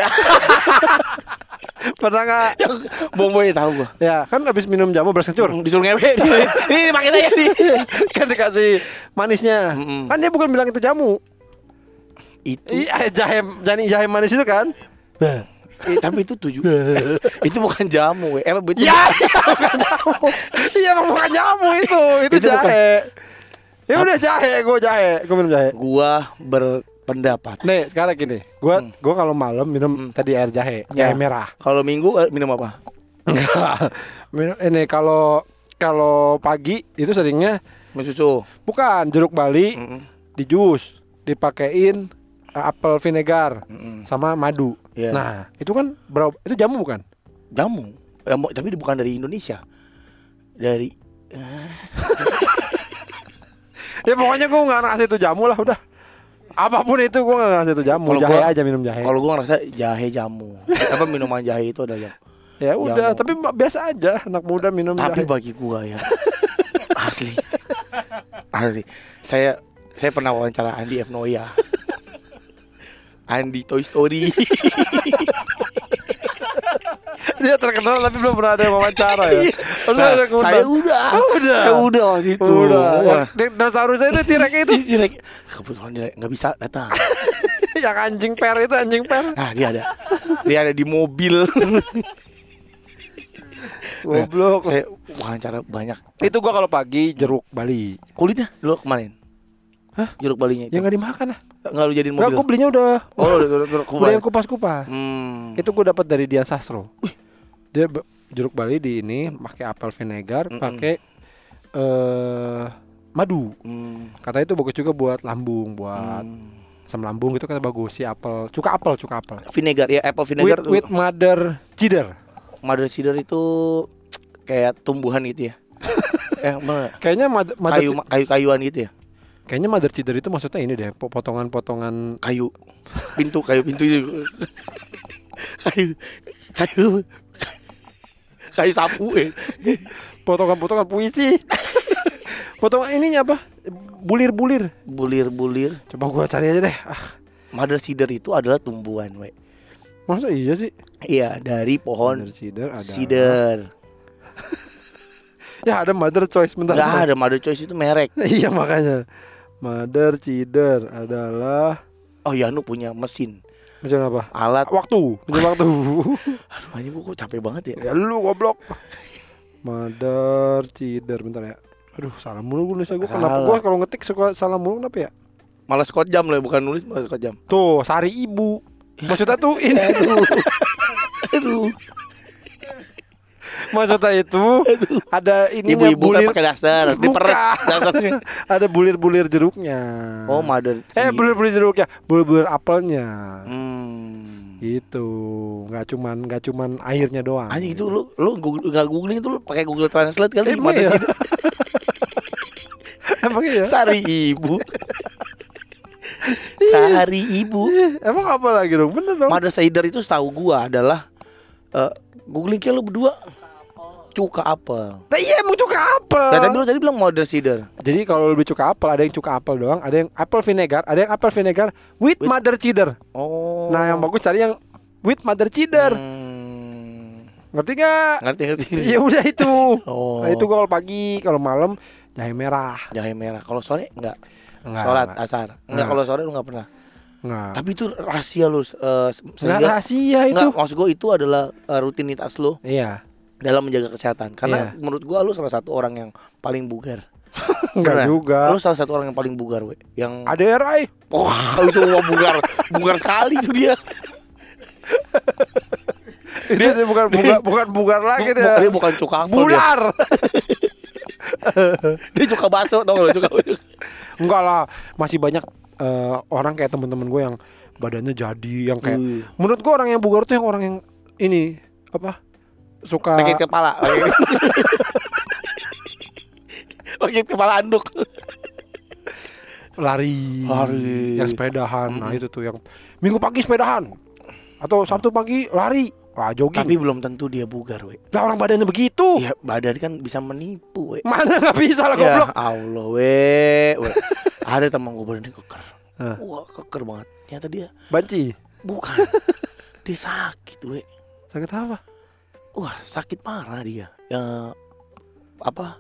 Pernah nggak? Bong boy tahu gua. Ya kan habis minum jamu beras kencur Disuruh ngewe. Ini pakai saya nih. kan dikasih manisnya. Mm-mm. Kan dia bukan bilang itu jamu. Itu. Iya jahe jani jahe manis itu kan? Eh, tapi itu tujuh. itu bukan jamu. Eh, itu Ya, iya, bukan jamu. Iya, bukan jamu itu. Itu, Itu bukan. jahe. Ya udah jahe, gue jahe, gue minum jahe. Gua berpendapat. Nih, sekarang gini. Gua gua kalau malam minum tadi air jahe, jahe Ya. merah. Kalau minggu eh, minum apa? Minum ini kalau kalau pagi itu seringnya Minum susu. bukan jeruk bali Mm-mm. di jus, dipakein uh, apel vinegar Mm-mm. sama madu. Iya. Nah, itu kan berapa? Itu jamu bukan? Jamu. Eh, mo- tapi bukan dari Indonesia. Dari Ya pokoknya gue nggak ngasih itu jamu lah udah. Apa pun itu gue nggak ngasih itu jamu. Kalau jahe gua- aja minum jahe. kalau gua ngerasa jahe jamu. apa minuman jahe itu ada jamu. Ya udah, Jamu. tapi biasa aja anak muda minum Tapi jahe. bagi gua ya asli. Asli. Saya saya pernah wawancara Andi F Noya. Andi Toy Story. Dia terkenal tapi belum pernah ada wawancara ya. Harusnya Nah, ada keundang. saya udah. Oh, udah. Saya udah waktu itu. Udah. Yang di- Dinosaurus itu T-Rex itu. Direk. Kebetulan dia nggak bisa datang. yang anjing per itu anjing per. Nah dia ada. Dia ada di mobil. Goblok. saya wawancara banyak. Itu gua kalau pagi jeruk Bali. Kulitnya dulu kemarin. Hah? Jeruk balinya itu. Ya nggak dimakan lah. Nggak lu jadiin Enggak, mobil. gua belinya udah. Oh, udah udah udah Udah yang kupas-kupas. Hmm. Itu gua dapat dari Dian Sastro. Dia be- jeruk Bali di ini pakai apel vinegar, Mm-mm. pakai eh madu. Hmm. Katanya itu bagus juga buat lambung, buat Hmm. asam lambung itu kata bagus si apel. Cuka apel, cuka apel. Vinegar ya apple With, vinegar tuh. with mother cider. Mother cedar itu kayak tumbuhan gitu ya. eh. Kayaknya mother, mother kayu kayu-kayuan gitu ya. Kayaknya mother cider itu maksudnya ini deh, po- potongan-potongan Kayu. Pintu kayu pintu itu. kayu kayu kayu sapu eh. potongan-potongan puisi. potongan ininya apa? Bulir-bulir. Bulir-bulir. Coba gua cari aja deh. Ah, Mother cedar itu adalah tumbuhan, we. masa iya sih? Iya, dari pohon Mother cider ada. cedar. Ya ada mother choice bentar. Enggak ada mother choice itu merek. iya makanya. Mother cider adalah Oh, Yanu punya mesin. macam apa? Alat. Waktu, punya waktu. Aduh, anjing kok capek banget ya. ya lu goblok. Mother cider bentar ya. Aduh, salah mulu gue nulisnya gue kenapa gue kalau ngetik suka salah mulu kenapa ya? Malah Scott jam lah, bukan nulis malah Scott jam. Tuh, sari ibu. Maksudnya tuh ini. Aduh. Maksudnya itu ada ininya Ibu-ibu kan bulir. pakai daster, diperes dasarnya. ada bulir-bulir jeruknya. Oh, mother. Eh, bulir-bulir jeruknya, bulir-bulir apelnya. Hmm. Gitu. nggak cuman nggak cuman airnya doang. Anjing itu lu lu Google, nggak googling itu lu pakai Google Translate kali Emang mother iya? cedar. Emang iya? Sari ibu. Sari ibu. Eh, Emang apa lagi dong? Bener dong. Mother cider itu setahu gua adalah eh googling kayak lu berdua cuka apel. Nah, iya emang cuka apel. Nah, tadi lu tadi bilang mother cider. Jadi kalau lebih cuka apel, ada yang cuka apel doang, ada yang apel vinegar, ada yang apel vinegar with, With- mother cider. Oh. Nah, yang bagus cari yang with mother cider. Hmm. Ngerti gak? Ngerti ngerti. Ya udah itu. Oh. Nah, itu kalau pagi, kalau malam jahe merah. Jahe merah. Kalau sore enggak. Enggak, Sholat enggak. asar. Enggak Enggak. kalau sore lu enggak pernah. Enggak. Tapi itu rahasia lu Enggak sehingga- rahasia itu. Enggak, maksud gua itu adalah eh, rutinitas lu Iya. Dalam menjaga kesehatan. Karena Iya. menurut gua lu salah satu orang yang paling bugar. Enggak juga. Lu salah satu orang yang paling bugar, we. Yang Ada Rai. Wah, itu wah bugar. bugar sekali itu dia. Itu dia bukan bugar, bukan bugar lagi dia. dia bukan cuka apel dia. Bular. Dia cuka bakso tau gak lu cuka Enggak lah, masih banyak eh, orang kayak teman-teman gue yang badannya jadi yang kayak Wih. menurut gue orang yang bugar tuh yang orang yang ini apa suka Sakit kepala. Sakit kepala anduk. lari, Lari. yang sepedahan. Nah, itu tuh yang minggu pagi sepedahan atau Sabtu pagi lari. Wah, jogging. Tapi belum tentu dia bugar, we. lah orang badannya begitu. Ya badan kan bisa menipu, we. Mana nggak bisa lah Ya goblok. Allah, we. we. Ada teman gue badannya keker. Hah. Wah, keker banget. Ternyata dia Banci. bukan. dia sakit, we. Sakit apa? Wah sakit parah dia. Ya, apa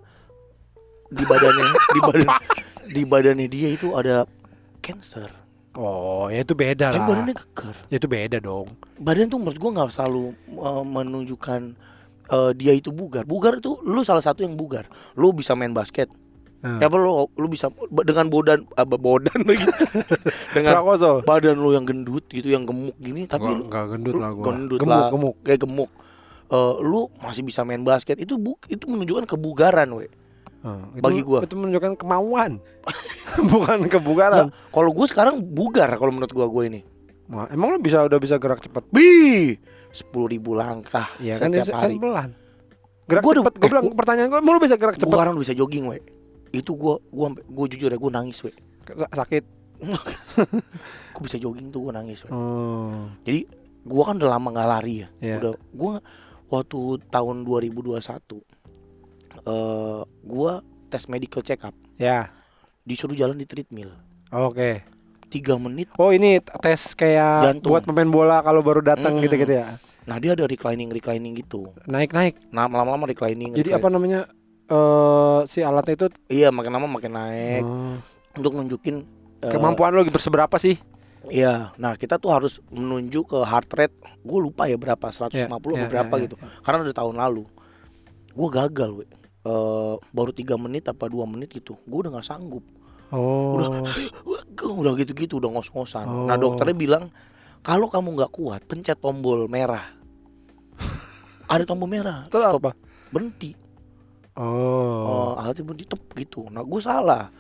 di badannya di badan di badannya dia itu ada cancer. Oh, ya itu beda Tapi lah. badannya keker. Ya itu beda dong. Badan tuh menurut gua nggak selalu uh, menunjukkan uh, dia itu bugar. Bugar itu lu salah satu yang bugar. Lu bisa main basket. Hmm. Ya apa lu lu bisa dengan bodan apa bodan lagi. dengan Prakoso. badan lu yang gendut gitu, yang gemuk gini tapi enggak gendut lah gua. gendut gemuk, lah. gemuk. kayak gemuk. Eh, lu masih bisa main basket itu bu itu menunjukkan kebugaran we. Hmm, itu- Bagi gua. itu menunjukkan kemauan. Bukan kebugaran. Nah, kalau gue sekarang bugar kalau menurut gua gue ini. Wah, emang lu bisa udah bisa gerak cepat? Bi, sepuluh ribu langkah kan, setiap kan hari. pelan. Gerak Gua cepat. Gue eh, bilang pertanyaan gue, emang lu bisa gerak Gue cepat? sekarang bisa jogging we. Itu gua gua gue jujur ya gue nangis we. Sa- Sakit. Gue bisa jogging tuh gue nangis. Oh. Jadi gua kan udah lama nggak lari ya. Iya. Udah gua waktu tahun 2021 eh gua tes medical check up Ya. disuruh jalan di treadmill Oke. tiga menit Oh ini tes kayak Jantung. buat pemain bola kalau baru datang gitu-gitu ya. nah dia ada reclining reclining gitu Naik-naik. nah lama-lama reclining Jadi reclining. apa namanya? eh si alatnya itu iya makin lama makin naik oh, untuk nunjukin eh, kemampuan lo berseberapa sih? Iya nah kita tuh harus menuju ke heart rate gue lupa ya berapa 150 Iya, atau iya, berapa iya, gitu karena udah tahun lalu gue gagal we. Eh, baru tiga menit apa dua menit gitu gue udah nggak sanggup Oh. Udah. Udah gitu-gitu udah ngos-ngosan. Oh. Nah dokternya bilang kalau kamu nggak kuat pencet tombol merah. Ada tombol merah. Terus apa? Berhenti. Oh. Oh, alatnya berhenti tep gitu. Nah gue salah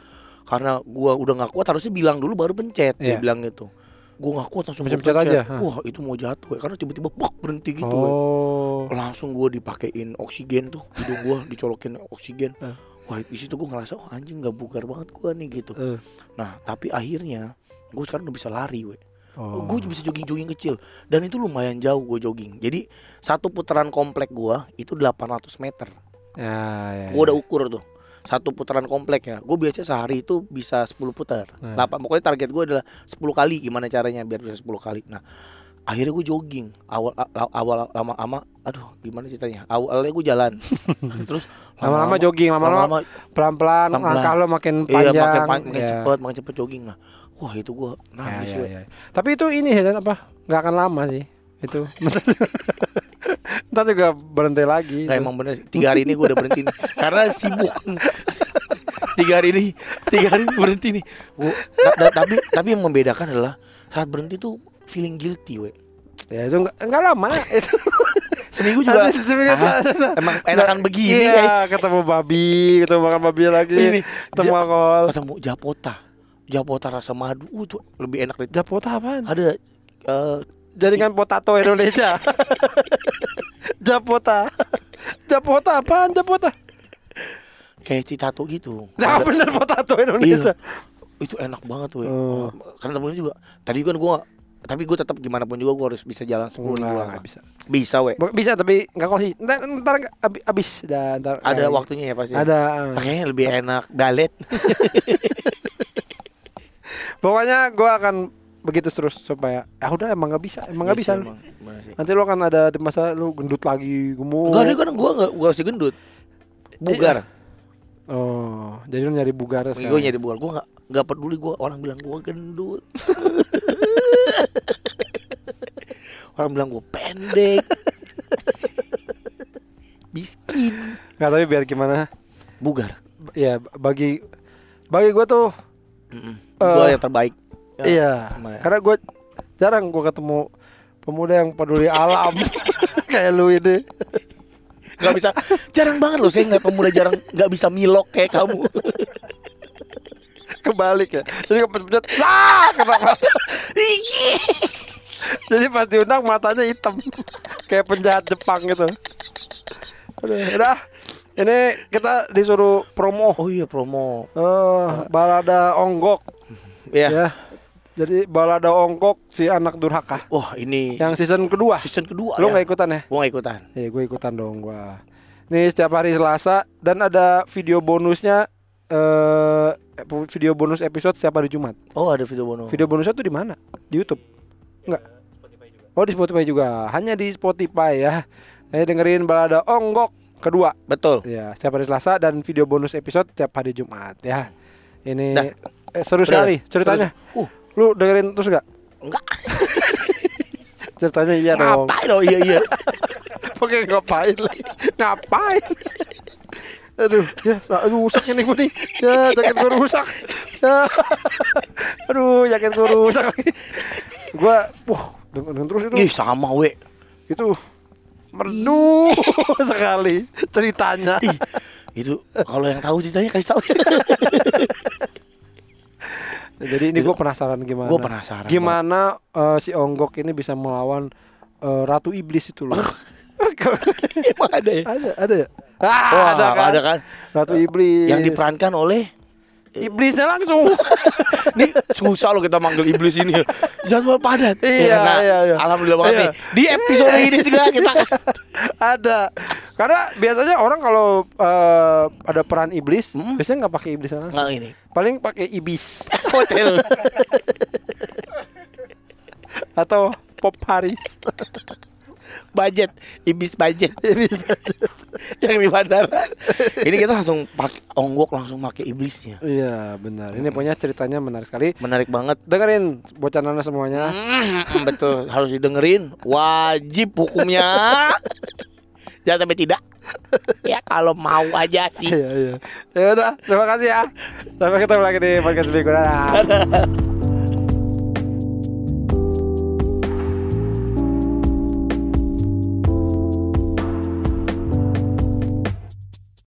karena gua udah nggak kuat harusnya bilang dulu baru pencet. Dia Iya. bilang gitu. Gue nggak kuat langsung gua Pencet-pencet pencet. aja? Wah itu mau jatuh ya karena tiba-tiba bok berhenti gitu. oh. Langsung gue dipakein oksigen tuh hidung gue dicolokin oksigen. Eh. Wah di situ gue ngerasa oh anjing nggak bugar banget gue nih gitu. Eh. Nah tapi akhirnya gue sekarang udah bisa lari we. Oh. Gue bisa jogging-jogging kecil dan itu lumayan jauh gue jogging. Jadi satu putaran komplek gue itu 800 meter. Ya, ya, Gue udah ukur tuh satu putaran komplek ya. Gue biasanya sehari itu bisa 10 putar. Nah. Delapan pokoknya target gue adalah 10 kali. Gimana caranya biar bisa 10 kali. Nah akhirnya gue jogging awal awal lama-lama aduh gimana ceritanya awalnya gue jalan terus Lama-lama jogging, lama-lama pelan-pelan langkah lo makin iya panjang. makin, pan- makin Ya. cepet makin cepet jogging nah wah itu gue nangis ya, we. ya. Tapi itu ini ya apa? Nggak akan lama sih. Itu. Ntar juga berhenti lagi. Nggak emang bener. Tiga hari ini gue udah berhenti nih. Karena sibuk Tiga hari ini Tiga hari ini berhenti nih Gua, ta- ta- Tapi tapi yang membedakan adalah Saat berhenti tuh Feeling guilty we Ya itu nggak nggak lama. itu. Seminggu juga Nanti seminggu ah, tuh- Emang enakan begini Iya, ya ketemu babi, ketemu makan babi lagi. Ini, ketemu ja- alkohol. Ketemu Japota Japota rasa madu uh, itu lebih enak dari Japota apaan? Ada eh, Jaringan potato Indonesia. Japota. Japota apaan Japota? Kayak citato gitu Ya Ada- bener potato Indonesia. itu enak banget we Oh. Karena temennya juga Tadi kan gue tapi gue tetap gimana pun juga gue harus bisa jalan sepuluh ribu langkah. bisa. Bisa we. Bisa tapi nggak konsis. Ntar, ntar abis ntar Ada waktunya ya pasti. Ada. Kayaknya lebih enak balet. Pokoknya gue akan begitu terus supaya ya udah emang nggak bisa emang nggak bisa, Iya sih, emang. Sih. nanti lo akan ada di masa lu gendut lagi gemuk Enggak ada kan gua enggak gua masih gendut. Bugar. oh jadi lu nyari bugar Gue sekarang nyari bugar. Gua enggak enggak peduli gua orang bilang gua gendut. orang bilang gua pendek. Miskin. nggak tapi biar gimana Bugar. ya bagi bagi gue tuh Mm-mm. Gua Eh, yang terbaik. Ya, iya. lumayan. karena gue jarang gue ketemu pemuda yang peduli alam. Kayak lu ini. Gak bisa. Jarang banget loh Saya ngeliat pemuda jarang Gak bisa milok kayak kamu. Kebalik ya. Jadi kepencet ah kena mata. Jadi pas diundang matanya hitam. Kayak penjahat Jepang gitu. Aduh, udah. Ini kita disuruh promo. Oh iya promo. Eh, balada onggok. Ya, ya jadi balada onggok si anak durhaka Wah ini yang season kedua season kedua lo ya. nggak ikutan ya Gua nggak ikutan Iya gue ikutan dong gua. Nih setiap hari Selasa dan ada video bonusnya eh video bonus episode setiap hari Jumat. Oh ada video bonus Video bonusnya tuh di mana? Di YouTube? Enggak. Oh di Spotify juga. Hanya di Spotify ya. Saya dengerin balada Onggok kedua. Betul. Ya, setiap hari Selasa dan video bonus episode tiap hari Jumat ya. Ini Dah. eh, seru sekali ceritanya. Uh, Lu dengerin terus gak? enggak. Ceritanya iya dong. Ngapain dong? Iya iya. Pakai ngapain lagi? Ngapain? Aduh, ya, aduh rusak ini gue nih. Ya, jaket gue rusak. Ya. Aduh, jaket gue rusak lagi. Gua, wah, dengan terus itu Ih, sama we. itu merdu sekali ceritanya. Ih, itu kalau yang tahu ceritanya kasih tahu. Jadi ini gue penasaran gimana. Gua penasaran Gimana eh, si Onggok ini bisa melawan eh, Ratu Iblis itu loh. Emang ada ya? ada, ada ya? Ah, Wah, ada kan? ada kan? Ratu Iblis. Yang diperankan oleh Iblisnya langsung. Nih susah loh kita manggil iblis ini ya. Jadwal padat. Iya, Ya, nah, iya, iya. Alhamdulillah banget Iya. nih. Di episode ini juga kita ada. Karena biasanya orang kalau eh, ada peran iblis, Mm. biasanya nggak pakai iblis langsung. nggak ini. Paling pakai ibis Hotel. atau Pop Paris. Budget, ibis budget Ibis. yang di bandara. ini kita langsung pakai onggok langsung pakai iblisnya. Iya benar. Ini punya ceritanya menarik sekali. Menarik banget. Dengerin bocah nana semuanya. Mm, betul, harus didengerin. Wajib hukumnya. Jangan sampai tidak. Ya kalau mau aja sih. Iya iya. Ya udah, terima kasih ya. Sampai ketemu lagi di podcast berikutnya.